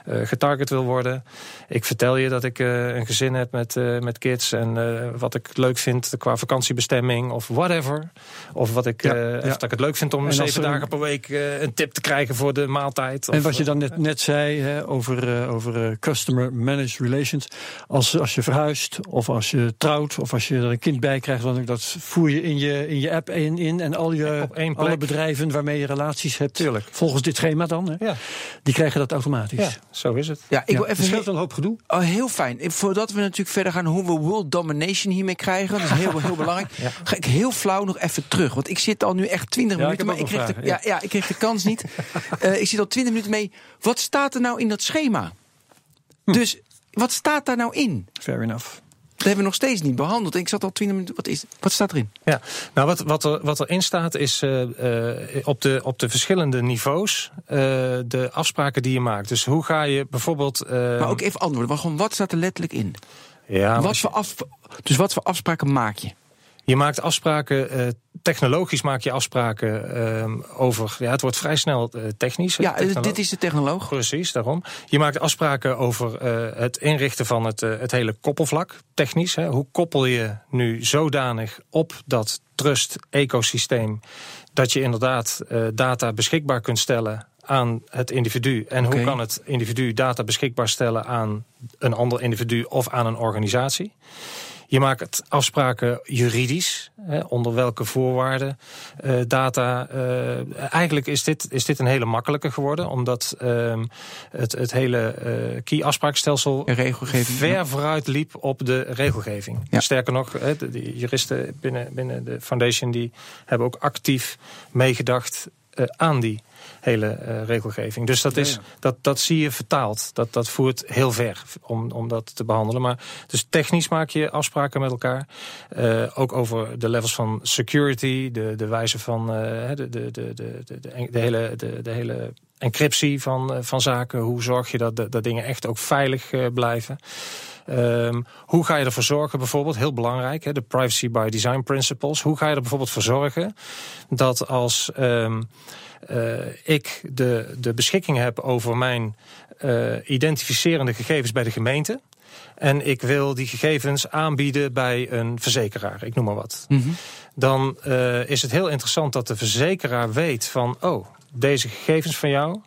getarget wil worden. Ik vertel je dat ik eh, een gezin heb met, met kids en wat ik leuk vind qua vakantiebestemming of whatever. Of wat ik, Ja, ja. of dat ik het leuk vind om zeven een- dagen per week een tip te krijgen voor de maaltijd. En Of, wat je dan net, net zei hè, over, over customer managed relations. Als, als je verhuist, of als je trouwt, of als je er een kind bij krijgt, dan dat voer je in je, in je app in, in en al je, Op één alle bedrijven waarmee je relaties hebt, Tuurlijk. volgens dit schema dan, hè, Ja, die krijgen dat automatisch. ja, zo is het. Ja, ik Ja, wil het even scheelt een hoop gedoe. Oh, heel fijn. Voordat we natuurlijk verder gaan hoe we world domination hiermee krijgen, dat is heel, heel belangrijk. Ga ik heel flauw nog even terug. Want ik zit al nu echt 20 Ja, ik minuten, maar ik de, ja. Ja, ik kreeg de kans niet. Eh, ik zit al 20 minuten mee. Wat staat er nou in dat schema? Hm. Dus wat staat daar nou in? Fair enough. Dat hebben we nog steeds niet behandeld. En ik zat al 20 minuten. Wat, is, wat staat erin? Ja, nou wat, wat, er, wat erin staat is eh, eh, op, de, op de verschillende niveaus eh, de afspraken die je maakt. Dus hoe ga je bijvoorbeeld. Maar ook even antwoorden. Maar gewoon, wat staat er letterlijk in? ja, wat je- voor af, dus wat voor afspraken maak je? Je maakt afspraken, eh, technologisch maak je afspraken ehm, over. Ja, het wordt vrij snel eh, technisch. Ja, dit is de technoloog. Precies, daarom. Je maakt afspraken over eh, het inrichten van het, het hele koppelvlak, technisch. Hè. Hoe koppel je nu zodanig op dat trust-ecosysteem dat je inderdaad data beschikbaar kunt stellen aan het individu? En hoe kan het individu data beschikbaar stellen aan een ander individu of aan een organisatie? Je maakt afspraken juridisch, hè, onder welke voorwaarden eh, data. eh, eigenlijk is dit, is dit een hele makkelijke geworden, omdat ehm, het, het hele eh key-afspraakstelsel ver ja. vooruit liep op de regelgeving. Ja. Sterker nog, hè, de, de juristen binnen, binnen de foundation die hebben ook actief meegedacht aan die hele eh, regelgeving. Dus dat, is, Dat, dat zie je vertaald. Dat, dat voert heel ver om, om dat te behandelen. Maar dus technisch maak je afspraken met elkaar. Eh, ook over de levels van security, de, de wijze van de, de, de, de, de, de, hele, de, de hele encryptie van, van zaken. Hoe zorg je dat, dat dingen echt ook veilig blijven? Um, hoe ga je ervoor zorgen, bijvoorbeeld, heel belangrijk, hè, de privacy by design principles. Hoe ga je er bijvoorbeeld voor zorgen dat als um, uh, ik de, de beschikking heb over mijn uh, identificerende gegevens bij de gemeente. En ik wil die gegevens aanbieden bij een verzekeraar, ik noem maar wat. Mm -hmm. Dan uh, is het heel interessant dat de verzekeraar weet van, oh, deze gegevens van jou,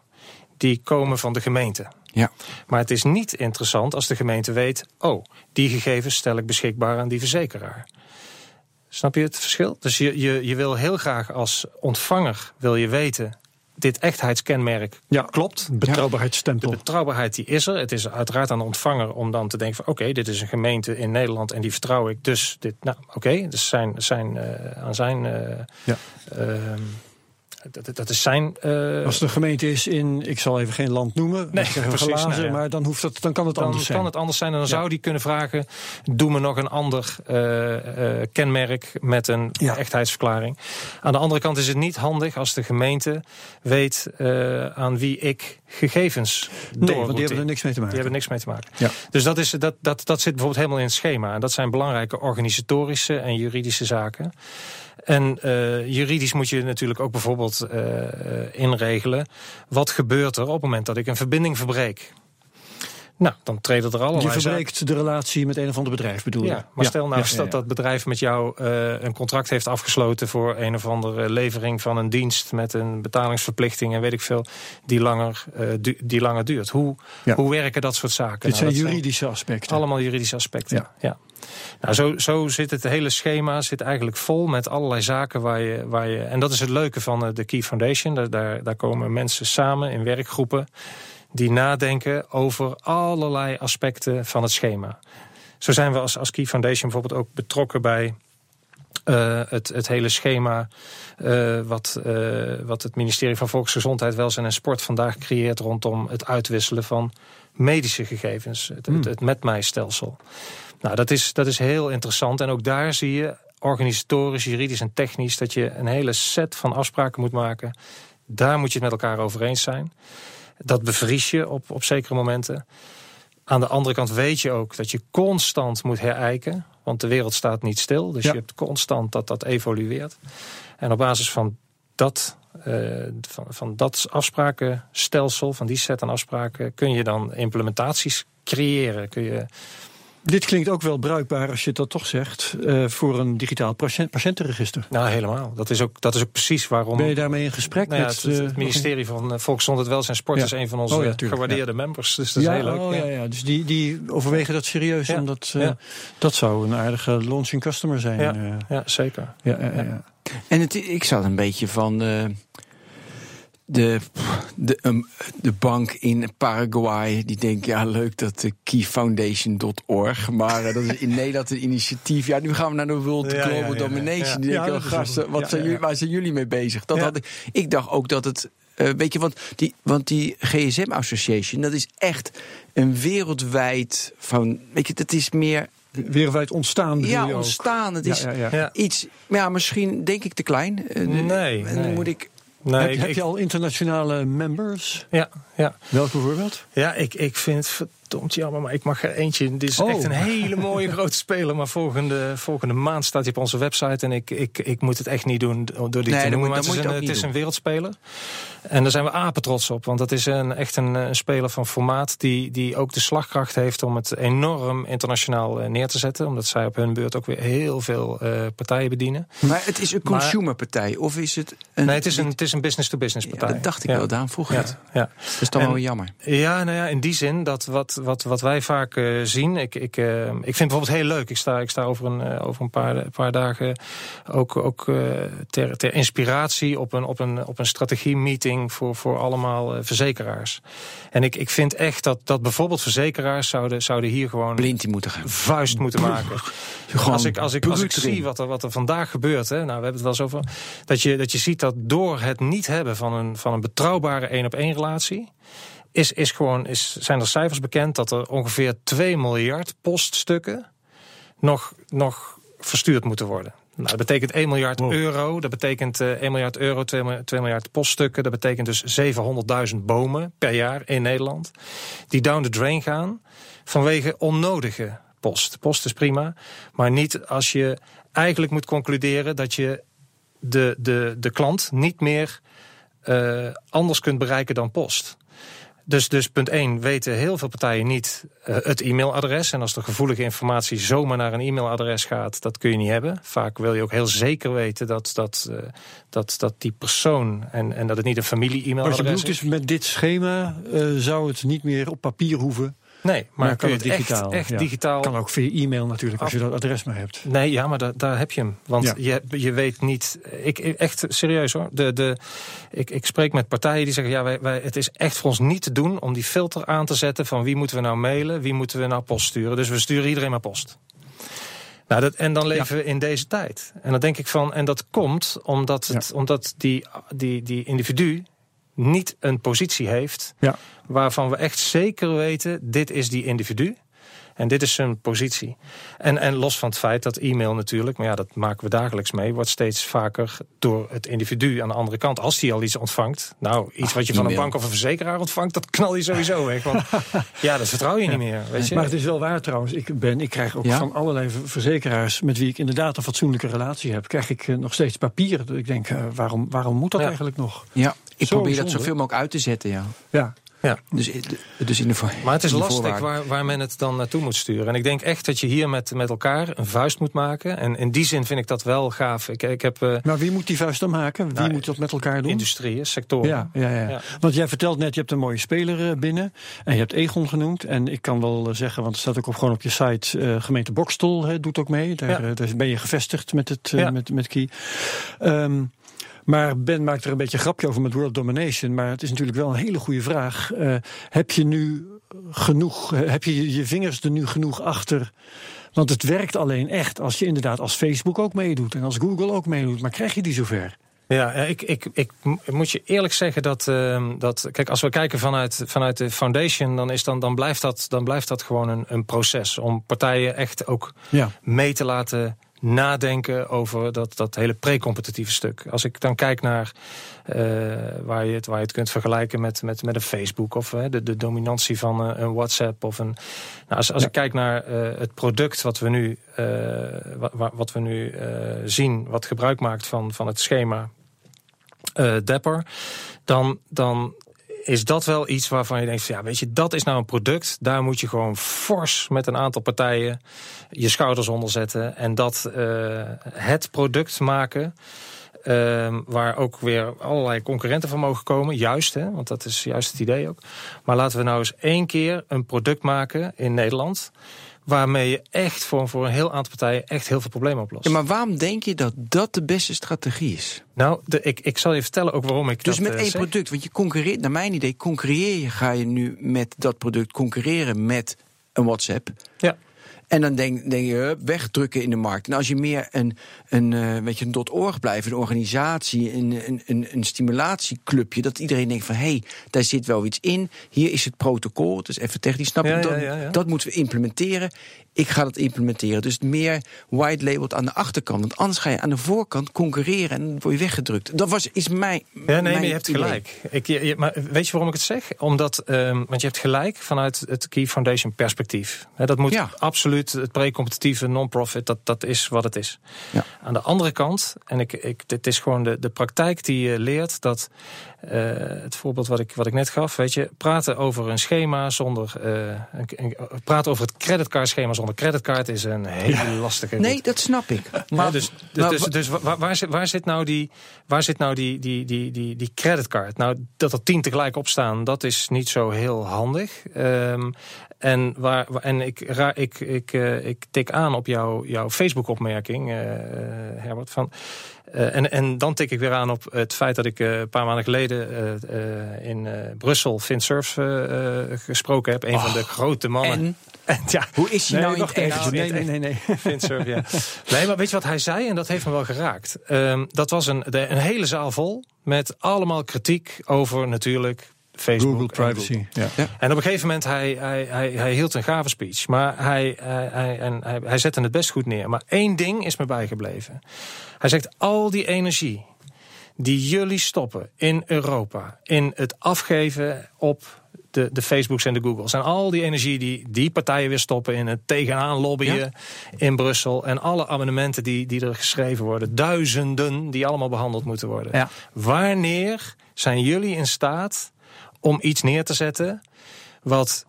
die komen van de gemeente. Ja. Maar het is niet interessant als de gemeente weet: oh, die gegevens stel ik beschikbaar aan die verzekeraar. Snap je het verschil? Dus je, je, je wil heel graag als ontvanger wil je weten. Dit echtheidskenmerk ja, klopt. Betrouwbaarheidsstempel. De betrouwbaarheid die is er. Het is uiteraard aan de ontvanger om dan te denken van... oké, dit is een gemeente in Nederland en die vertrouw ik. Dus dit, nou oké, okay, dus zijn, zijn, uh, aan zijn uh, ja. uh, dat, dat is zijn. Uh... Als de gemeente is in, ik zal even geen land noemen, nee, precies, glazen, nou ja. maar dan, hoeft dat, dan kan het dan anders zijn. kan het anders zijn en dan ja. zou die kunnen vragen: doe me nog een ander uh, uh, kenmerk met een ja. echtheidsverklaring. Aan de andere kant is het niet handig als de gemeente weet aan wie ik gegevens nee, want die hebben er niks mee te maken. Die hebben niks mee te maken. Ja. Dus dat, is, dat, dat, dat zit bijvoorbeeld helemaal in het schema. En dat zijn belangrijke organisatorische en juridische zaken. En uh, juridisch moet je natuurlijk ook bijvoorbeeld uh, inregelen. Wat gebeurt er op het moment dat ik een verbinding verbreek? Nou, dan treden er allerlei... Je verbreekt de relatie met een of ander bedrijf, bedoel je? Ja, maar stel nou ja, dat dat bedrijf met jou uh, een contract heeft afgesloten... voor een of andere levering van een dienst met een betalingsverplichting... en weet ik veel, die langer, uh, du die langer duurt. Hoe, hoe werken dat soort zaken? Dit nou, zijn juridische aspecten. Allemaal juridische aspecten, ja. Nou, zo, zo zit het hele schema zit eigenlijk vol met allerlei zaken waar je, waar je. En dat is het leuke van eh, de Key Foundation. Daar, daar, daar komen mensen samen in werkgroepen die nadenken over allerlei aspecten van het schema. Zo zijn we als, als Key Foundation bijvoorbeeld ook betrokken bij uh, het, het hele schema uh, wat, uh, wat het ministerie van Volksgezondheid, Welzijn en Sport vandaag creëert rondom het uitwisselen van medische gegevens, het, mm. het, het MedMij-stelsel. Nou, dat is, dat is heel interessant. En ook daar zie je organisatorisch, juridisch en technisch dat je een hele set van afspraken moet maken. Daar moet je het met elkaar over eens zijn. Dat bevries je op, op zekere momenten. Aan de andere kant weet je ook dat je constant moet herijken. Want de wereld staat niet stil. Dus je hebt constant dat dat evolueert. En op basis van dat, uh, van, van dat afsprakenstelsel, van die set aan afspraken, kun je dan implementaties creëren. Kun je dit klinkt ook wel bruikbaar, als je dat toch zegt, uh, voor een digitaal patiëntenregister. Nou, helemaal. Dat is ook, dat is ook precies waarom. Ben je daarmee in gesprek nou ja, met het, het, ministerie van uh, Volksgezondheid, Welzijn en Sport ja. is een van onze oh, ja, gewaardeerde members. Dus dat is heel leuk. Oh, ja. Ja, Dus die, die overwegen dat serieus. Omdat, uh, dat zou een aardige launching customer zijn. Ja, ja zeker. Ja, ja, En het, ik zat een beetje van de, de, um, de bank in Paraguay, die denkt, ja leuk dat de keyfoundation.org, maar uh, dat is in Nederland een initiatief. Ja, nu gaan we naar de World ja, Global ja, Domination. Die denken, oh, gasten, wat zijn jullie, waar zijn jullie mee bezig? Dat had ik, ik dacht ook dat het, uh, weet je, want die, want die GSM Association, dat is echt een wereldwijd van, weet je, dat is meer wereldwijd ontstaan. Ja, ontstaan. Het is ja, ja, ja. iets, ja, misschien denk ik te klein. Uh, nee. En nee. moet ik Nee, heb, ik, heb je al internationale members? Ja, ja. Welke bijvoorbeeld? Ja, ik, ik vind verdomd jammer, maar ik mag er eentje. Dit is oh. echt een hele mooie grote speler. Maar volgende, volgende maand staat hij op onze website. En ik, ik, ik moet het echt niet doen door die nee, te noemen. Maar het is, een, het is een wereldspeler. En daar zijn we apen trots op. Want dat is een, echt een, een, speler van formaat die, die ook de slagkracht heeft om het enorm internationaal eh, neer te zetten. Omdat zij op hun beurt ook weer heel veel uh, partijen bedienen. Maar het is een consumerpartij of is het een... Nee, het is een, het is een business-to-business partij. Ja, dat dacht ik ja. wel, daarom vroeg ja, het. Ja. Dat is toch wel jammer. Ja, nou ja, in die zin dat wat wat, wat wij vaak uh, zien. Ik, ik, uh, ik vind bijvoorbeeld heel leuk. Ik sta, ik sta over een, uh, over een paar, paar dagen ook, ook ter, ter inspiratie op een, op een, op een strategie-meeting voor, voor allemaal verzekeraars. En ik, ik vind echt dat, dat bijvoorbeeld verzekeraars zouden, zouden hier gewoon. Blind moeten gaan. Vuist moeten maken. als ik, als ik, als ik zie wat er, wat er vandaag gebeurt. Hè, nou, we hebben het wel eens over. Dat je, dat je ziet dat door het niet hebben van een, van een betrouwbare één op één relatie is, is gewoon, is, zijn er cijfers bekend dat er ongeveer 2 miljard poststukken nog, nog verstuurd moeten worden. Nou, dat betekent 1 miljard euro. Dat betekent uh, 1 miljard euro, 2, 2 miljard poststukken. Dat betekent dus 700.000 bomen per jaar in Nederland. Die down the drain gaan vanwege onnodige post. Post is prima, maar niet als je eigenlijk moet concluderen dat je de, de, de klant niet meer uh, anders kunt bereiken dan post. Dus, dus punt 1, weten heel veel partijen niet uh, het e-mailadres. En als er gevoelige informatie zomaar naar een e-mailadres gaat, dat kun je niet hebben. Vaak wil je ook heel zeker weten dat, dat, uh, dat, dat die persoon en, en dat het niet een familie-e-mailadres is. Wat je bedoelt is, met dit schema uh, zou het niet meer op papier hoeven. Nee, maar, kan het digitaal. Echt, echt digitaal. Kan ook via e-mail natuurlijk, als je dat adres maar hebt. Nee, ja, maar da, daar heb je hem. Want ja. je, je weet niet. Ik, echt serieus hoor. De, de, ik, ik spreek met partijen die zeggen: ja, wij, wij, het is echt voor ons niet te doen om die filter aan te zetten van wie moeten we nou mailen, wie moeten we nou post sturen. Dus we sturen iedereen maar post. Nou, dat, en dan leven ja. we in deze tijd. En dan denk ik van, en dat komt omdat, het, ja. omdat die, die, die individu niet een positie heeft ja. waarvan we echt zeker weten, dit is die individu. En dit is zijn positie. En, en los van het feit dat e-mail natuurlijk, maar ja, dat maken we dagelijks mee, wordt steeds vaker door het individu aan de andere kant. Als die al iets ontvangt, nou, iets Ach, wat je van een bank of een verzekeraar ontvangt, dat knal je sowieso weg. Want ja, dat vertrouw je ja. niet meer. Weet je? Maar het is wel waar trouwens. Ik, ben, ik krijg ook ja? van allerlei verzekeraars met wie ik inderdaad een fatsoenlijke relatie heb, krijg ik nog steeds papier. Ik denk, uh, waarom, waarom moet dat eigenlijk nog? Ja, ik Zo probeer zonde. dat zoveel mogelijk uit te zetten, ja. Ja, ja. Dus, dus in de Maar het is lastig waar, waar men het dan naartoe moet sturen. En ik denk echt dat je hier met, met elkaar een vuist moet maken. En in die zin vind ik dat wel gaaf. Ik, ik heb, uh, maar wie moet die vuist dan maken? Wie nou, moet dat met elkaar doen? Industrieën, sectoren. Ja, ja, ja, ja. Want jij vertelt net, je hebt een mooie speler binnen. En je hebt Egon genoemd. En ik kan wel zeggen, want het staat ook op, gewoon op je site... Uh, gemeente Bokstel hè, doet ook mee. Daar, ja. daar, ben je gevestigd met, het, uh, met, met Key. Um, maar Ben maakt er een beetje een grapje over met World Domination. Maar het is natuurlijk wel een hele goede vraag. Uh, heb je nu genoeg, heb je je vingers er nu genoeg achter? Want het werkt alleen echt als je inderdaad als Facebook ook meedoet en als Google ook meedoet. Maar krijg je die zover? Ja, ik, ik, ik moet je eerlijk zeggen dat, uh, dat. Kijk, als we kijken vanuit, vanuit de foundation, dan, is dan, dan, blijft, dat, dan blijft dat gewoon een, een proces. Om partijen echt ook ja. mee te laten nadenken over dat, dat hele pre-competitieve stuk. Als ik dan kijk naar uh, waar, je het, waar je het kunt vergelijken met, met, met een Facebook of uh, de, de dominantie van uh, een WhatsApp. Of een, nou, als als ja. ik kijk naar het product wat we nu, wat, wat, we nu zien, wat gebruik maakt van, van het schema Dapper, dan, dan is dat wel iets waarvan je denkt: ja, weet je, dat is nou een product. Daar moet je gewoon fors met een aantal partijen je schouders onder zetten. En dat uh, het product maken. Uh, waar ook weer allerlei concurrenten van mogen komen. Juist, hè, want dat is juist het idee ook. Maar laten we nou eens één keer een product maken in Nederland waarmee je echt voor, voor een heel aantal partijen echt heel veel problemen oplost. Ja, maar waarom denk je dat dat de beste strategie is? Nou, de, ik, ik zal je vertellen ook waarom ik dus dat Dus met uh, één zeg. product, want je concurreert, naar mijn idee, concurreer je, ga je nu met dat product concurreren met een WhatsApp. Ja. En dan denk, denk je, wegdrukken in de markt. En als je meer een, een, uh, weet je, een .org blijft, een organisatie, een, een, een, een stimulatieclubje, dat iedereen denkt van, hé, hey, daar zit wel iets in. Hier is het protocol, het is even technisch, snap je? Ja, dat, ja, ja, ja. dat moeten we implementeren. Ik ga dat implementeren. Dus meer white labeled aan de achterkant. Want anders ga je aan de voorkant concurreren en word je weggedrukt. Dat was, is mijn. Ja, nee, maar je hebt idee. gelijk. Ik, je, maar weet je waarom ik het zeg? Omdat, um, want je hebt gelijk vanuit het Key Foundation perspectief. He, dat moet Ja. absoluut het pre-competitieve non-profit, dat, dat is wat het is. Ja. Aan de andere kant, en ik, ik, dit is gewoon de, de praktijk die je leert, dat uh, het voorbeeld wat ik, wat ik net gaf, weet je, praten over een schema zonder, uh, een, een, praten over het creditcardschema zonder zonder creditcard is een hele lastige. Nee, dat snap ik. Maar, dus dus, maar dus, dus waar, waar, zit, waar zit nou die, waar zit nou die, die, die, die, die creditcard? Nou, dat er tien tegelijk op staan, dat is niet zo heel handig. Ehm, en waar, en ik, ra, ik, ik, eh, ik tik aan op jouw, jouw Facebook-opmerking, eh, eh, Herbert. Van, eh, en, en dan tik ik weer aan op het feit dat ik eh, een paar maanden geleden eh, eh, in eh, Brussel Vint Surf eh, eh, gesproken heb. Een van de grote mannen. en En ja, hoe is hij Nee, nou in het? Nee, nee, nee. nee. Windsurf, ja. Nee, maar weet je wat hij zei? En dat heeft me wel geraakt. Ehm, dat was een, de- een hele zaal vol met allemaal kritiek over natuurlijk Facebook. Google en privacy. Ja. En op een gegeven moment, hij, hij, hij, hij hield een gave speech. Maar hij, hij, hij, en hij, hij zette het best goed neer. Maar één ding is me bijgebleven. Hij zegt, al die energie die jullie stoppen in Europa... in het afgeven op de, de Facebooks en de Googles... en al die energie die die partijen weer stoppen... in het tegenaan lobbyen in Brussel... en alle amendementen die, die er geschreven worden... duizenden die allemaal behandeld moeten worden. Ja. Wanneer zijn jullie in staat om iets neer te zetten... wat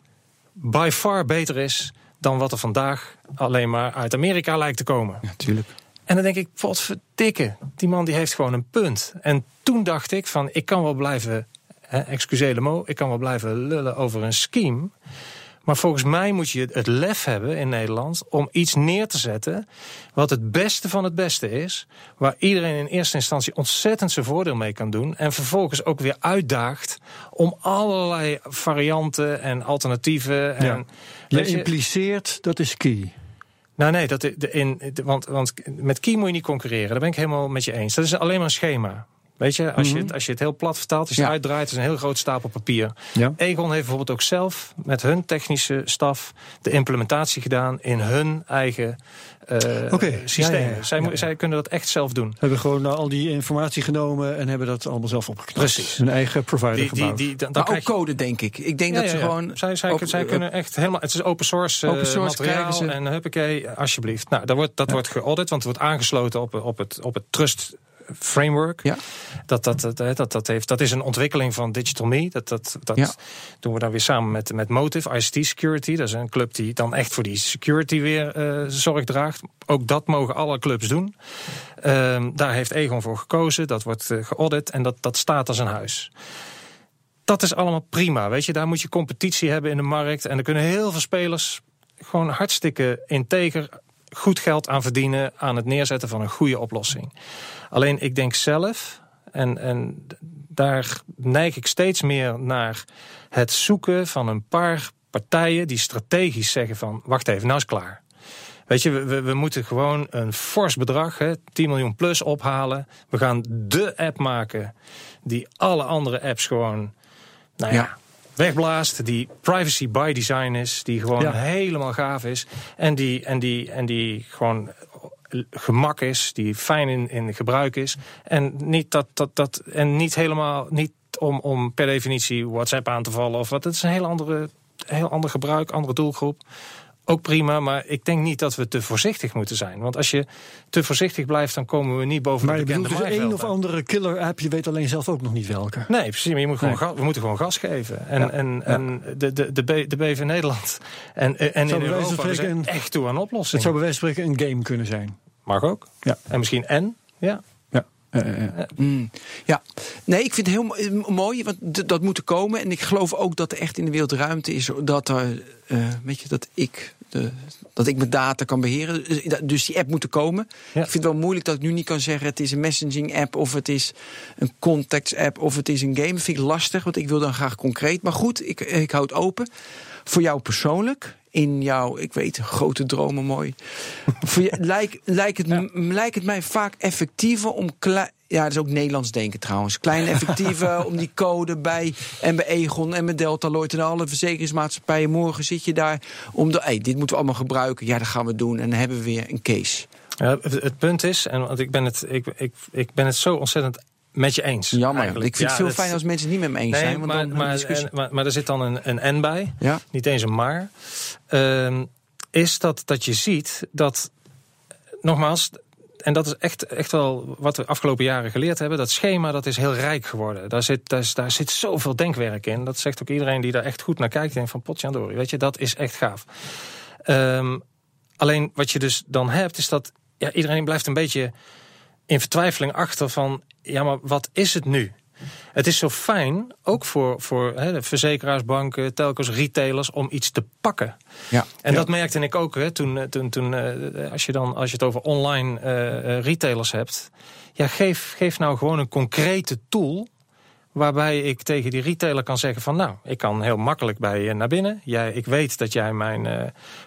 by far beter is dan wat er vandaag alleen maar uit Amerika lijkt te komen. Natuurlijk. En dan denk ik, potverdikke, die man die heeft gewoon een punt. En toen dacht ik van, ik kan wel blijven, hè, excusez mot, ik kan wel blijven lullen over een scheme. Maar volgens mij moet je het lef hebben in Nederland om iets neer te zetten wat het beste van het beste is. Waar iedereen in eerste instantie ontzettend zijn voordeel mee kan doen. En vervolgens ook weer uitdaagt om allerlei varianten en alternatieven. En, Ja. Je je- impliceert, dat is key. Nou nee, dat, de, in, want, want met Key moet je niet concurreren. Daar ben ik helemaal met je eens. Dat is alleen maar een schema. Weet je, als, je, het, als je het heel plat vertaalt, als je Ja. het uitdraait, is een heel groot stapel papier. Ja. Egon heeft bijvoorbeeld ook zelf met hun technische staf de implementatie gedaan in hun eigen eh Oké, systemen. ja, ja, ja. Zij, zij kunnen dat echt zelf doen. Hebben gewoon nou al die informatie genomen en hebben dat allemaal zelf opgeknapt. Precies. Hun eigen provider Die, die, gebouwd. die, dan Maar krijg ook je- code, denk ik. Ik denk Ja, dat ze gewoon... Zij, zij, eh, kunnen echt helemaal. Het is open source, eh, Open source materiaal. ze. En huppakee, alsjeblieft. Nou, dat wordt, dat wordt geaudit, want het wordt aangesloten op, op, het, op het Trust Framework. Ja. Dat, dat, dat, dat, dat, heeft, dat is een ontwikkeling van Digital Me. Dat, dat, dat Ja. doen we dan weer samen met, met Motive, ICT Security. Dat is een club die dan echt voor die security weer eh, zorg draagt. Ook dat mogen alle clubs doen. Ehm, daar heeft Egon voor gekozen. Dat wordt eh, geaudit en dat, dat staat als een huis dat is allemaal prima. Weet je, daar moet je competitie hebben in de markt. En er kunnen heel veel spelers gewoon hartstikke integer goed geld aan verdienen aan het neerzetten van een goede oplossing. Alleen ik denk zelf, en, en daar neig ik steeds meer naar het zoeken van een paar partijen die strategisch zeggen van wacht even, nou is klaar. Weet je, we, we, moeten gewoon een fors bedrag, hè, 10 miljoen plus ophalen. We gaan de app maken die alle andere apps gewoon nou Ja. Wegblaast. Die privacy by design is. Die gewoon Ja. helemaal gaaf is. En die, en die, en die gewoon gemak is. Die fijn in, in gebruik is. En niet, dat, dat, dat, en niet helemaal niet om, om per definitie WhatsApp aan te vallen of wat. Het is een heel, andere, heel ander gebruik, andere doelgroep. Ook prima, maar ik denk niet dat we te voorzichtig moeten zijn. Want als je te voorzichtig blijft, dan komen we niet boven Maar de je bekende bedoelt dus één of andere killer app, je weet alleen zelf ook nog niet welke. Nee, precies. Maar je moet gewoon Nee. we moeten gewoon gas geven. En, Ja. en, en de, de, de, B, de BV Nederland en, en in Europa we zijn echt toe aan Het oplossingen. zou bij wijze van spreken een game kunnen zijn. Mag ook. Ja. En misschien en. Ja. Ja. Eh, Mm, ja, nee, ik vind het heel eh, mooi, want dat moet er komen. En ik geloof ook dat er echt in de wereld ruimte is dat er, eh, weet je, dat ik, de, dat ik mijn data kan beheren. Dus, Dus die app moet er komen. Ja. Ik vind het wel moeilijk dat ik nu niet kan zeggen: het is een messaging app of het is een contacts app of het is een game. Dat vind ik lastig, want ik wil dan graag concreet. Maar goed, ik, ik hou het open. Voor jou persoonlijk, in jouw, ik weet, grote dromen mooi. Voor je, lijkt, lijkt, het, lijkt het mij vaak effectiever om klein. Ja, dat is ook Nederlands denken trouwens. Klein effectiever om die code bij en bij Egon en bij Deltaloid en alle verzekeringsmaatschappijen. Morgen zit je daar om de. Hey, dit moeten we allemaal gebruiken. Ja, dat gaan we doen. En dan hebben we weer een case. Ja, het, punt is, en want ik ben het, ik, ik, ik ben het zo ontzettend met je eens. Jammer. eigenlijk. Ik vind Ja, het veel fijn als mensen niet met me eens Nee, zijn. Want maar, dan maar, en- maar, maar er zit dan een, een en bij. ja, niet eens een maar, ehm, is dat, dat je ziet dat, nogmaals, en dat is echt, echt wel wat we afgelopen jaren geleerd hebben, dat schema dat is heel rijk geworden. Daar zit, daar, daar zit zoveel denkwerk in. Dat zegt ook iedereen die daar echt goed naar kijkt, denkt van potjandori, weet je, dat is echt gaaf. Ehm, alleen wat je dus dan hebt, is dat ja, iedereen blijft een beetje in vertwijfeling achter van, ja, maar wat is het nu? Het is zo fijn, ook voor, voor hè, verzekeraars, banken, telkens, retailers, om iets te pakken. Ja. En dat merkte ik ook hè, toen, eh, toen, toen uh, als, je dan, als je het over online uh, retailers hebt. Ja, geef, geef nou gewoon een concrete tool Waarbij ik tegen die retailer kan zeggen van nou, ik kan heel makkelijk bij je naar binnen. Jij, ik weet dat jij mijn uh,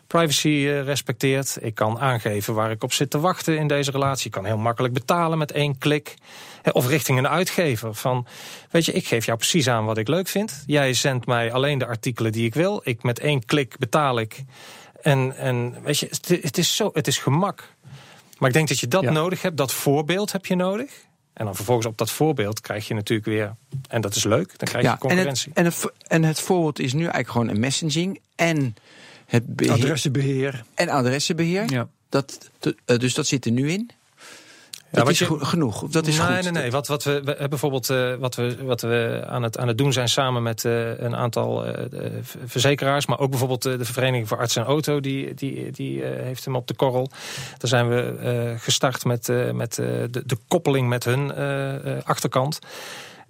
privacy uh, respecteert. Ik kan aangeven waar ik op zit te wachten in deze relatie. Ik kan heel makkelijk betalen met één klik. Of richting een uitgever. Van, weet je, ik geef jou precies aan wat ik leuk vind. Jij zendt mij alleen de artikelen die ik wil. Ik met één klik betaal ik. En, en weet je, het, het is zo, het is gemak. Maar ik denk dat je dat ja. nodig hebt. Dat voorbeeld heb je nodig. En dan vervolgens op dat voorbeeld krijg je natuurlijk weer, en dat is leuk, dan krijg je ja, concurrentie. En het, en, het, en het voorbeeld is nu eigenlijk gewoon een messaging en het beheer, adressenbeheer. En adressenbeheer. Ja. Dat, dus dat zit er nu in. Ja, dat is je, genoeg. Dat is nee, goed. nee, nee. Wat, wat we, we bijvoorbeeld uh, wat we, wat we aan, het, aan het doen zijn samen met uh, een aantal uh, verzekeraars, maar ook bijvoorbeeld de Vereniging voor Arts en Auto, die, die, die heeft hem op de korrel. Daar zijn we gestart met, met de, de koppeling met hun achterkant.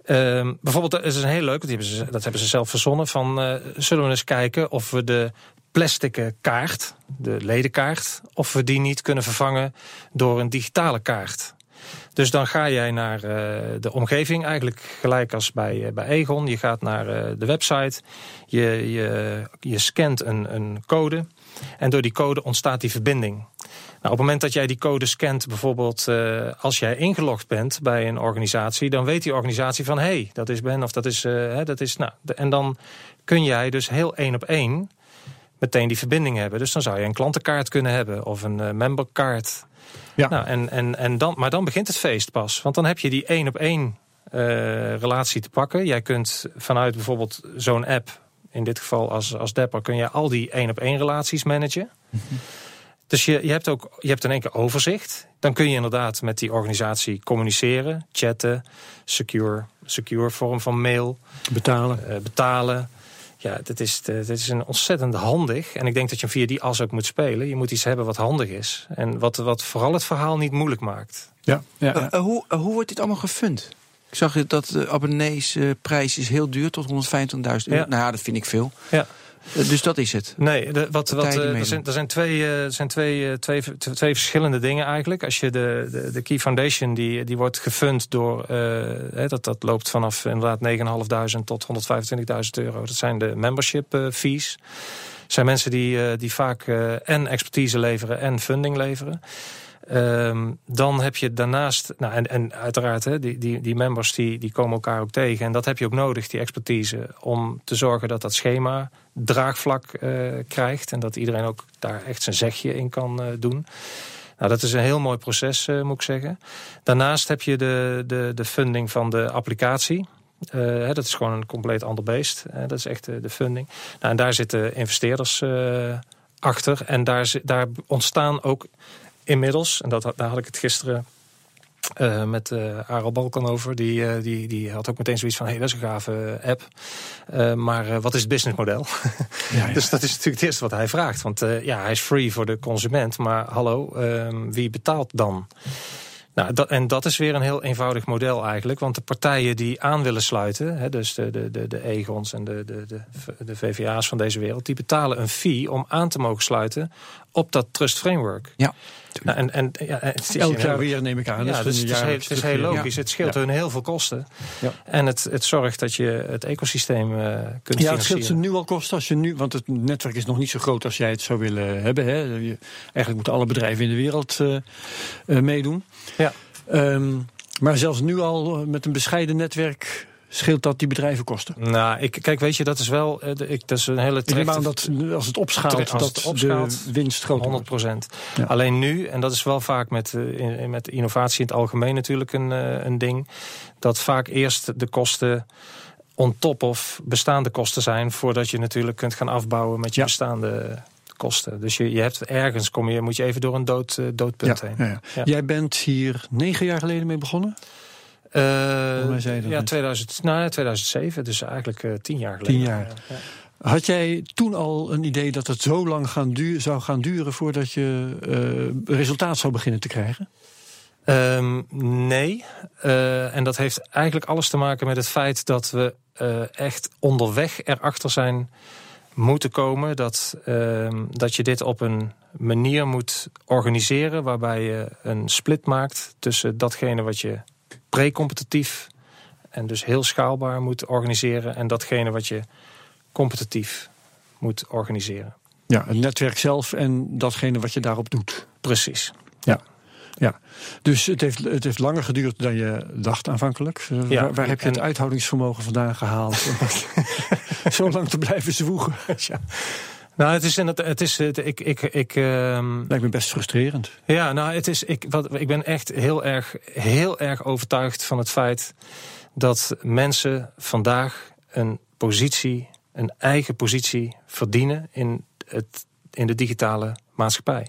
Uh, bijvoorbeeld, dat is een heel leuk, dat hebben ze, dat hebben ze zelf verzonnen. Van uh, zullen we eens kijken of we de plastic kaart, de ledenkaart, of we die niet kunnen vervangen door een digitale kaart. Dus dan ga jij naar uh, de omgeving, eigenlijk gelijk als bij, uh, bij Egon. Je gaat naar de website, je, je, je scant een, een code en door die code ontstaat die verbinding. Nou, op het moment dat jij die code scant, bijvoorbeeld als jij ingelogd bent bij een organisatie, dan weet die organisatie van hé, hey, dat is Ben of dat is, hè, dat is. Nou, en dan kun jij dus heel één op één meteen die verbinding hebben. Dus dan zou je een klantenkaart kunnen hebben of een uh, memberkaart. Ja. Nou, en, en, en dan, maar dan begint het feest pas. Want dan heb je die één op één uh, relatie te pakken. Jij kunt vanuit bijvoorbeeld zo'n app, in dit geval als, als Dapper, kun je al die één op één relaties managen. -hmm. Dus je, je hebt ook je hebt in één keer overzicht. Dan kun je inderdaad met die organisatie communiceren, chatten, secure, secure vorm van mail. Betalen. Uh, betalen. Ja, dit is, dit is een ontzettend handig. En ik denk dat je via die as ook moet spelen. Je moet iets hebben wat handig is. En wat, wat vooral het verhaal niet moeilijk maakt. Ja, ja, ja. Uh, uh, hoe, uh, hoe wordt dit allemaal gefund? Ik zag dat de abonneesprijs is heel duur, tot 125.000 euro. Ja. Nou ja, dat vind ik veel. Ja. Dus dat is het. Nee, de, wat, wat, uh, er, zijn, er zijn, twee, uh, zijn twee, twee, twee verschillende dingen eigenlijk. Als je de, de, de Key Foundation, die, die wordt gefund door... Hè, dat, dat loopt vanaf inderdaad 9.500 tot 125.000 euro. Dat zijn de membership fees. Dat zijn mensen die, die vaak en expertise leveren en funding leveren. Um, dan heb je daarnaast, nou en, en uiteraard, die, die, die members die, die komen elkaar ook tegen. En dat heb je ook nodig, die expertise, om te zorgen dat dat schema draagvlak uh, krijgt. En dat iedereen ook daar echt zijn zegje in kan uh, doen. Nou, dat is een heel mooi proces, uh, moet ik zeggen. Daarnaast heb je de, de, de funding van de applicatie. Dat is gewoon een compleet ander beest. Dat is echt de funding. Nou, en daar zitten investeerders achter. En daar, daar ontstaan ook inmiddels, en dat, daar had ik het gisteren uh, met uh, Aral Balkan over. Die, uh, die, die had ook meteen zoiets van: hé, hey, dat is een gave app. maar wat is het businessmodel? Ja, ja. dus dat is natuurlijk het eerste wat hij vraagt. Want ja, hij is free voor de consument. Maar hallo, ehm, wie betaalt dan? Nou, dat, en dat is weer een heel eenvoudig model eigenlijk. Want de partijen die aan willen sluiten, hè, dus de, de, de, de Egons en de, de, de, de VVA's van deze wereld, die betalen een fee om aan te mogen sluiten op dat trust framework. Ja. Nou, en, en, ja, het is Elk jaar weer neem ik aan. Ja, dus het is, heel, het is heel logisch. Ja. Het scheelt ja. hun heel veel kosten. Ja. En het, het zorgt dat je het ecosysteem uh, kunt Ja, het scheelt ze nu al kosten als je nu, want het netwerk is nog niet zo groot als jij het zou willen hebben. Hè. Je, eigenlijk moeten alle bedrijven in de wereld uh, uh, meedoen. Ja. Um, maar zelfs nu al met een bescheiden netwerk scheelt dat die bedrijven kosten? Nou, ik, kijk, weet je, dat is wel ik, dat is een hele terechte... Ik dat als het opschaalt, als dat het opschaalt, de winst groter 100 procent. Ja. Alleen nu, en dat is wel vaak met, in, met innovatie in het algemeen natuurlijk een, een ding... dat vaak eerst de kosten on top of bestaande kosten zijn... voordat je natuurlijk kunt gaan afbouwen met je ja. bestaande kosten. Dus je, je hebt ergens, kom je, moet je even door een dood, doodpunt ja, heen. Jij bent hier negen jaar geleden mee begonnen? Uh, ja, 2000, nou, 2007, dus eigenlijk uh, tien jaar geleden. Tien jaar. Ja. Had jij toen al een idee dat het zo lang gaan duur, zou gaan duren voordat je uh, resultaat zou beginnen te krijgen? Um, nee. En dat heeft eigenlijk alles te maken met het feit dat we echt onderweg erachter zijn moeten komen. Dat, uh, dat je dit op een manier moet organiseren waarbij je een split maakt tussen datgene wat je pre-competitief en dus heel schaalbaar moet organiseren en datgene wat je competitief moet organiseren. Ja, het netwerk zelf en datgene wat je daarop doet. Precies. Ja. Ja, dus het heeft, het heeft langer geduurd dan je dacht aanvankelijk. Ja, waar, waar heb je het uithoudingsvermogen vandaan gehaald? om zo lang te blijven zwoegen. ja. Nou, het is, het, het is, het, ik, ik, ik, um... Lijkt me best frustrerend. Ja, nou, het is, ik, wat, ik ben echt heel erg, heel erg overtuigd van het feit dat mensen vandaag een positie, een eigen positie verdienen in, het, in de digitale maatschappij.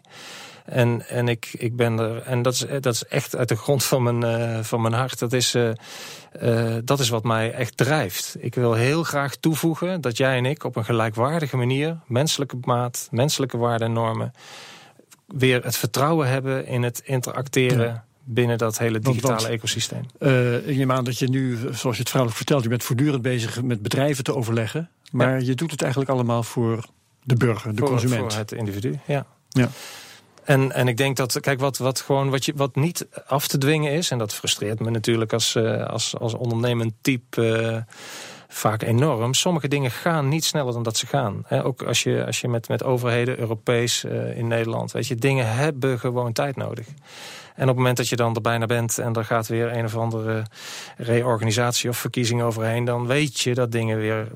En, en ik, ik ben er, en dat is, dat is echt uit de grond van mijn, uh, van mijn hart. Dat is, uh, uh, dat is wat mij echt drijft. Ik wil heel graag toevoegen dat jij en ik op een gelijkwaardige manier, menselijke maat, menselijke waarden en normen, weer het vertrouwen hebben in het interacteren. Ja binnen dat hele digitale want, ecosysteem. Uh, ik neem aan dat je nu, zoals je het vrouwelijk vertelt, je bent voortdurend bezig met bedrijven te overleggen. Maar ja. je doet het eigenlijk allemaal voor de burger, de voor, consument. Voor het individu, ja. ja. En, en ik denk dat, kijk, wat, wat, gewoon, wat, je, wat niet af te dwingen is, en dat frustreert me natuurlijk als, uh, als, als ondernemend type. Uh, vaak enorm. Sommige dingen gaan niet sneller dan dat ze gaan. ook als je, als je met, met overheden, Europees uh, in Nederland, weet je, dingen hebben gewoon tijd nodig. En op het moment dat je dan er bijna bent en er gaat weer een of andere reorganisatie of verkiezing overheen, dan weet je dat dingen weer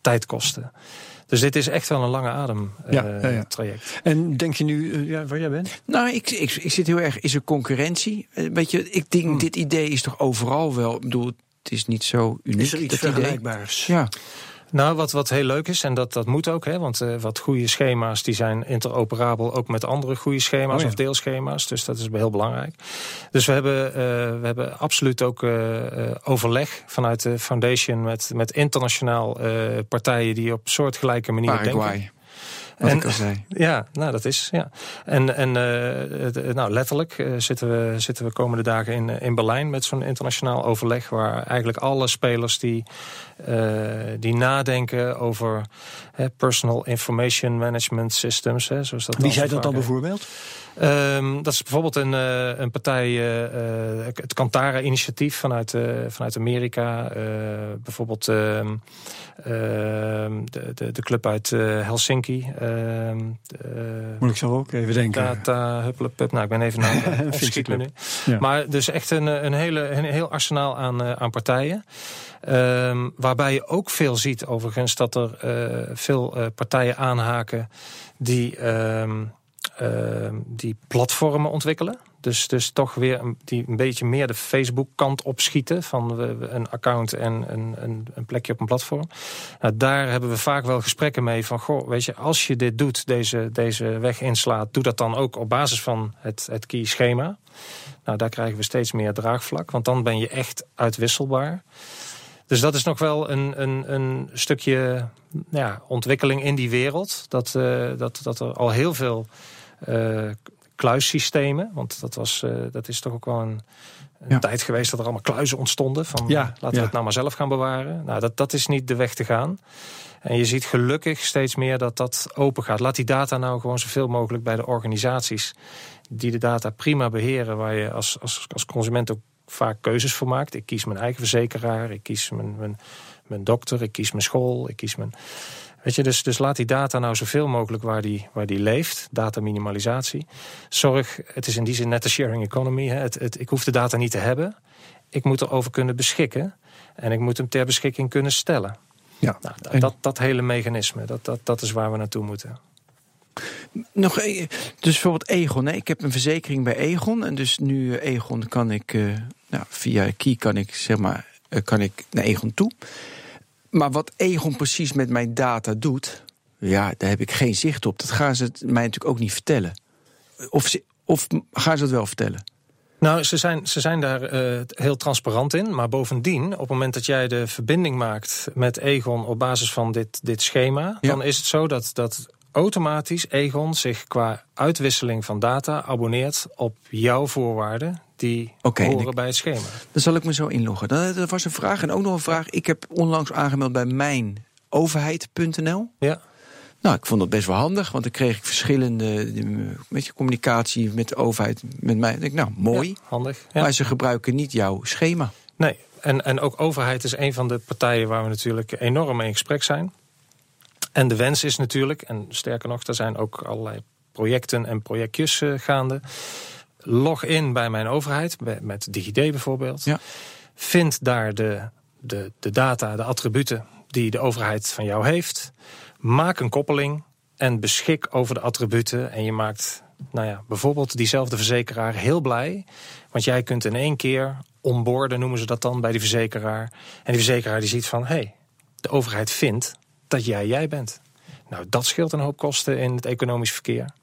tijd kosten. Dus dit is echt wel een lange adem ja, uh, ja, ja. traject. En denk je nu uh, ja, waar jij bent? Nou, ik, ik, ik zit heel erg. Is er concurrentie? Weet je, ik denk hmm. dit idee is toch overal wel. Ik bedoel, het is niet zo uniek. Is er iets vergelijkbaars? Ja. Nou, wat, wat heel leuk is, en dat, dat moet ook, hè, want uh, wat goede schema's die zijn interoperabel ook met andere goede schema's oh, ja. of deelschema's. Dus dat is heel belangrijk. Dus we hebben, uh, we hebben absoluut ook uh, overleg vanuit de foundation met, met internationaal partijen die op soortgelijke manier Paraguay. denken. Wat en, ik al zei. Ja, nou dat is. Ja. En, en uh, nou, letterlijk uh, zitten, we, zitten we komende dagen in, in Berlijn met zo'n internationaal overleg. Waar eigenlijk alle spelers die, uh, die nadenken over personal information management systems. Hè, zoals dat Wie zei dat dan bijvoorbeeld? Um, dat is bijvoorbeeld een, uh, een partij, uh, het Kantara-initiatief vanuit, uh, vanuit Amerika. bijvoorbeeld ehm, de, de, de, club uit Helsinki. Ehm, Moet ik zo ook even denken. Data, Hupplepup, nou ik ben even naar nu. Ja. Maar dus echt een, een, hele, een heel arsenaal aan, aan partijen. Um, waarbij je ook veel ziet overigens dat er veel partijen aanhaken die... Um, die platformen ontwikkelen. Dus, dus toch weer een, die een beetje meer de Facebook-kant opschieten. Van een account en een, een, een, plekje op een platform. Nou, daar hebben we vaak wel gesprekken mee van... Goh, weet je, als je dit doet, deze, deze weg inslaat... doe dat dan ook op basis van het, het key-schema. Nou, daar krijgen we steeds meer draagvlak. Want dan ben je echt uitwisselbaar. Dus dat is nog wel een, een, een stukje ja, ontwikkeling in die wereld. Dat, uh, dat, dat er al heel veel kluissystemen. Want dat, was, uh, dat is toch ook wel een, een ja. tijd geweest dat er allemaal kluizen ontstonden. Van ja, laten we ja. het nou maar zelf gaan bewaren. Nou, dat, dat is niet de weg te gaan. En je ziet gelukkig steeds meer dat dat open gaat. Laat die data nou gewoon zoveel mogelijk bij de organisaties die de data prima beheren, waar je als, als, als consument ook vaak keuzes voor maakt. Ik kies mijn eigen verzekeraar, ik kies mijn, mijn, mijn dokter, ik kies mijn school, ik kies mijn. Weet je, dus, dus laat die data nou zoveel mogelijk waar die, waar die leeft. Data minimalisatie. Zorg, het is in die zin net de sharing economy. Hè. Het, het, ik hoef de data niet te hebben. Ik moet erover kunnen beschikken. En ik moet hem ter beschikking kunnen stellen. Ja, nou, dat, dat, dat hele mechanisme, dat, dat, dat is waar we naartoe moeten. Nog, dus bijvoorbeeld Egon. Hè? Ik heb een verzekering bij Egon. En dus nu Egon kan ik, uh, nou, via Key kan ik, zeg maar, uh, kan ik naar Egon toe. Maar wat Egon precies met mijn data doet, ja, daar heb ik geen zicht op. Dat gaan ze mij natuurlijk ook niet vertellen. Of, ze, of gaan ze het wel vertellen? Nou, ze zijn, ze zijn daar uh, heel transparant in. Maar bovendien, op het moment dat jij de verbinding maakt met Egon op basis van dit, dit schema, ja. dan is het zo dat, dat automatisch Egon zich qua uitwisseling van data abonneert op jouw voorwaarden die okay, horen bij het schema. Dan zal ik me zo inloggen. Dat was een vraag en ook nog een vraag. Ik heb onlangs aangemeld bij mijn overheid.nl. Ja. Nou, ik vond dat best wel handig, want dan kreeg ik verschillende met je communicatie met de overheid, met mij. denk ik, nou, mooi. Ja, handig. Ja. Maar ze gebruiken niet jouw schema. Nee, en, en ook overheid is een van de partijen waar we natuurlijk enorm mee in gesprek zijn. En de wens is natuurlijk, en sterker nog, er zijn ook allerlei projecten en projectjes uh, gaande. Log in bij mijn overheid, met DigiD bijvoorbeeld. Ja. Vind daar de, de, de data, de attributen die de overheid van jou heeft. Maak een koppeling en beschik over de attributen. En je maakt nou ja, bijvoorbeeld diezelfde verzekeraar heel blij. Want jij kunt in één keer onboorden, noemen ze dat dan, bij die verzekeraar. En die verzekeraar die ziet van, hé, hey, de overheid vindt dat jij jij bent. Nou, dat scheelt een hoop kosten in het economisch verkeer.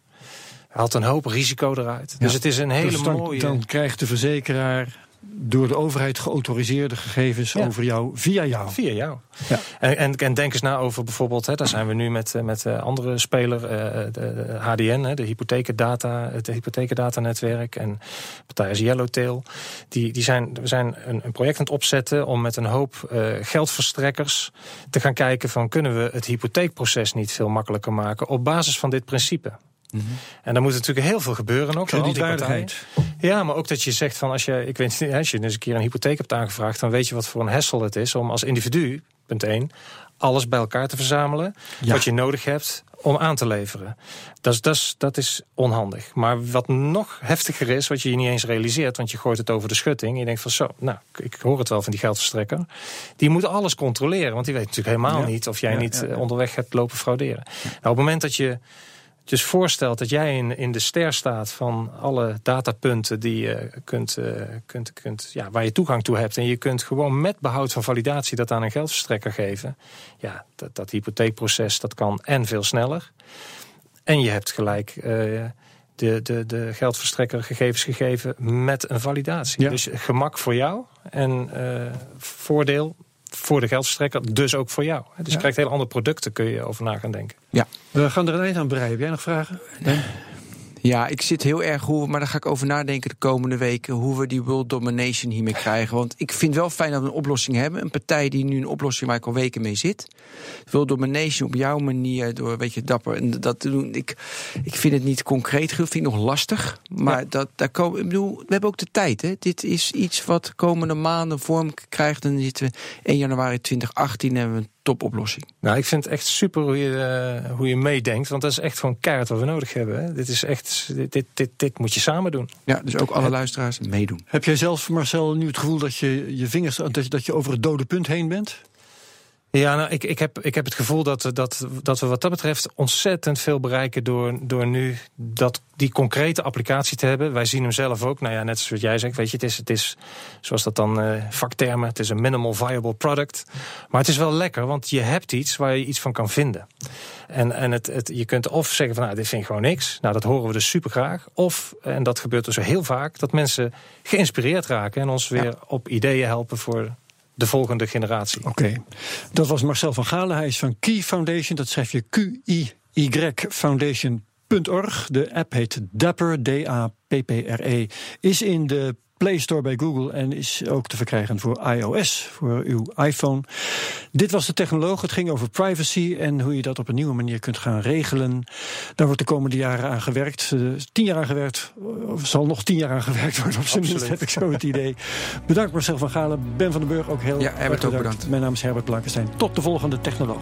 Haalt een hoop risico eruit. Dus het is een hele dus dan, mooie... Dan krijgt de verzekeraar door de overheid geautoriseerde gegevens over jou, via jou. Via jou. Ja. En, en, en, denk eens na over bijvoorbeeld, hè, daar zijn we nu met, eh, met eh, andere speler, uh, de, HDN, hè, de hypothekendata, het hypothekendatanetwerk en partij als Yellowtail. Die, die zijn, we zijn een, een project aan het opzetten om met een hoop uh, geldverstrekkers te gaan kijken van kunnen we het hypotheekproces niet veel makkelijker maken op basis van dit principe. Mm -hmm. En dan moet natuurlijk heel veel gebeuren ook. Kredietwaardigheid. Ja, maar ook dat je zegt van als je, ik weet niet, als je eens een keer een hypotheek hebt aangevraagd, dan weet je wat voor een hassle het is om als individu, punt 1, alles bij elkaar te verzamelen. Ja. Wat je nodig hebt om aan te leveren. Dat is, dat, is, dat is onhandig. Maar wat nog heftiger is, wat je je niet eens realiseert, want je gooit het over de schutting. En je denkt van zo, nou, ik hoor het wel van die geldverstrekker. Die moet alles controleren, want die weet natuurlijk helemaal ja. niet of jij ja, niet onderweg hebt lopen frauderen. Nou, op het moment dat je dus voorstelt dat jij in, in de ster staat van alle datapunten die je kunt, uh, kunt, kunt, ja, waar je toegang toe hebt. En je kunt gewoon met behoud van validatie dat aan een geldverstrekker geven. Ja, dat, dat hypotheekproces dat kan en veel sneller. En je hebt gelijk uh, de, de, de geldverstrekker gegevens gegeven met een validatie. Ja. Dus gemak voor jou en uh, voordeel voor de geldverstrekker, dus ook voor jou. Dus ja. je krijgt hele andere producten, kun je over na gaan denken. Ja. We gaan er een eind aan breien. Heb jij nog vragen? Nee? Ja, ik zit heel erg hoe, maar daar ga ik over nadenken de komende weken, hoe we die world domination hiermee krijgen. Want ik vind wel fijn dat we een oplossing hebben. Een partij die nu een oplossing waar ik al weken mee zit. World domination op jouw manier, door weet je, dapper. En dat doen. Ik, ik vind het niet concreet, vind ik nog lastig. Maar ja. dat, daar komen, ik bedoel, we hebben ook de tijd. Hè. Dit is iets wat komende maanden vorm krijgt. Dan zitten we 1 januari 2018 en hebben we een topoplossing. Nou, ik vind het echt super hoe je, uh, hoe je meedenkt. Want dat is echt gewoon keihard wat we nodig hebben. Hè. Dit is echt, dit, dit, dit, dit, moet je samen doen. Ja, dus ook alle Heb, luisteraars meedoen. Heb jij zelf, Marcel, nu het gevoel dat je je vingers, dat je, dat je over het dode punt heen bent? Ja, nou, ik, ik, heb, ik heb het gevoel dat, dat, dat we wat dat betreft ontzettend veel bereiken door, door nu dat, die concrete applicatie te hebben. Wij zien hem zelf ook. Nou ja, net zoals jij zegt, weet je, het is, het is zoals dat dan uh, vaktermen, het is een minimal viable product. Maar het is wel lekker, want je hebt iets waar je iets van kan vinden. En, en het, het, je kunt of zeggen van nou, dit vind ik gewoon niks. Nou, dat horen we dus super graag. Of, en dat gebeurt dus heel vaak, dat mensen geïnspireerd raken en ons weer ja. op ideeën helpen voor de volgende generatie. Oké, dat was Marcel van Galen. Hij is van Key Foundation. Dat schrijf je Q-I-Y Foundation.org. De app heet Dapper, D-A-P-P-R-E. Is in de Play Store bij Google en is ook te verkrijgen voor iOS, voor uw iPhone. Dit was de technoloog. Het ging over privacy en hoe je dat op een nieuwe manier kunt gaan regelen. Daar wordt de komende jaren aan gewerkt. Uh, tien jaar aan gewerkt, of zal nog tien jaar aan gewerkt worden op zijn minst, heb ik zo het idee. Bedankt Marcel van Galen, Ben van den Burg ook heel ja, Herbert ook bedankt. Mijn naam is Herbert Blankenstein. Tot de volgende technoloog.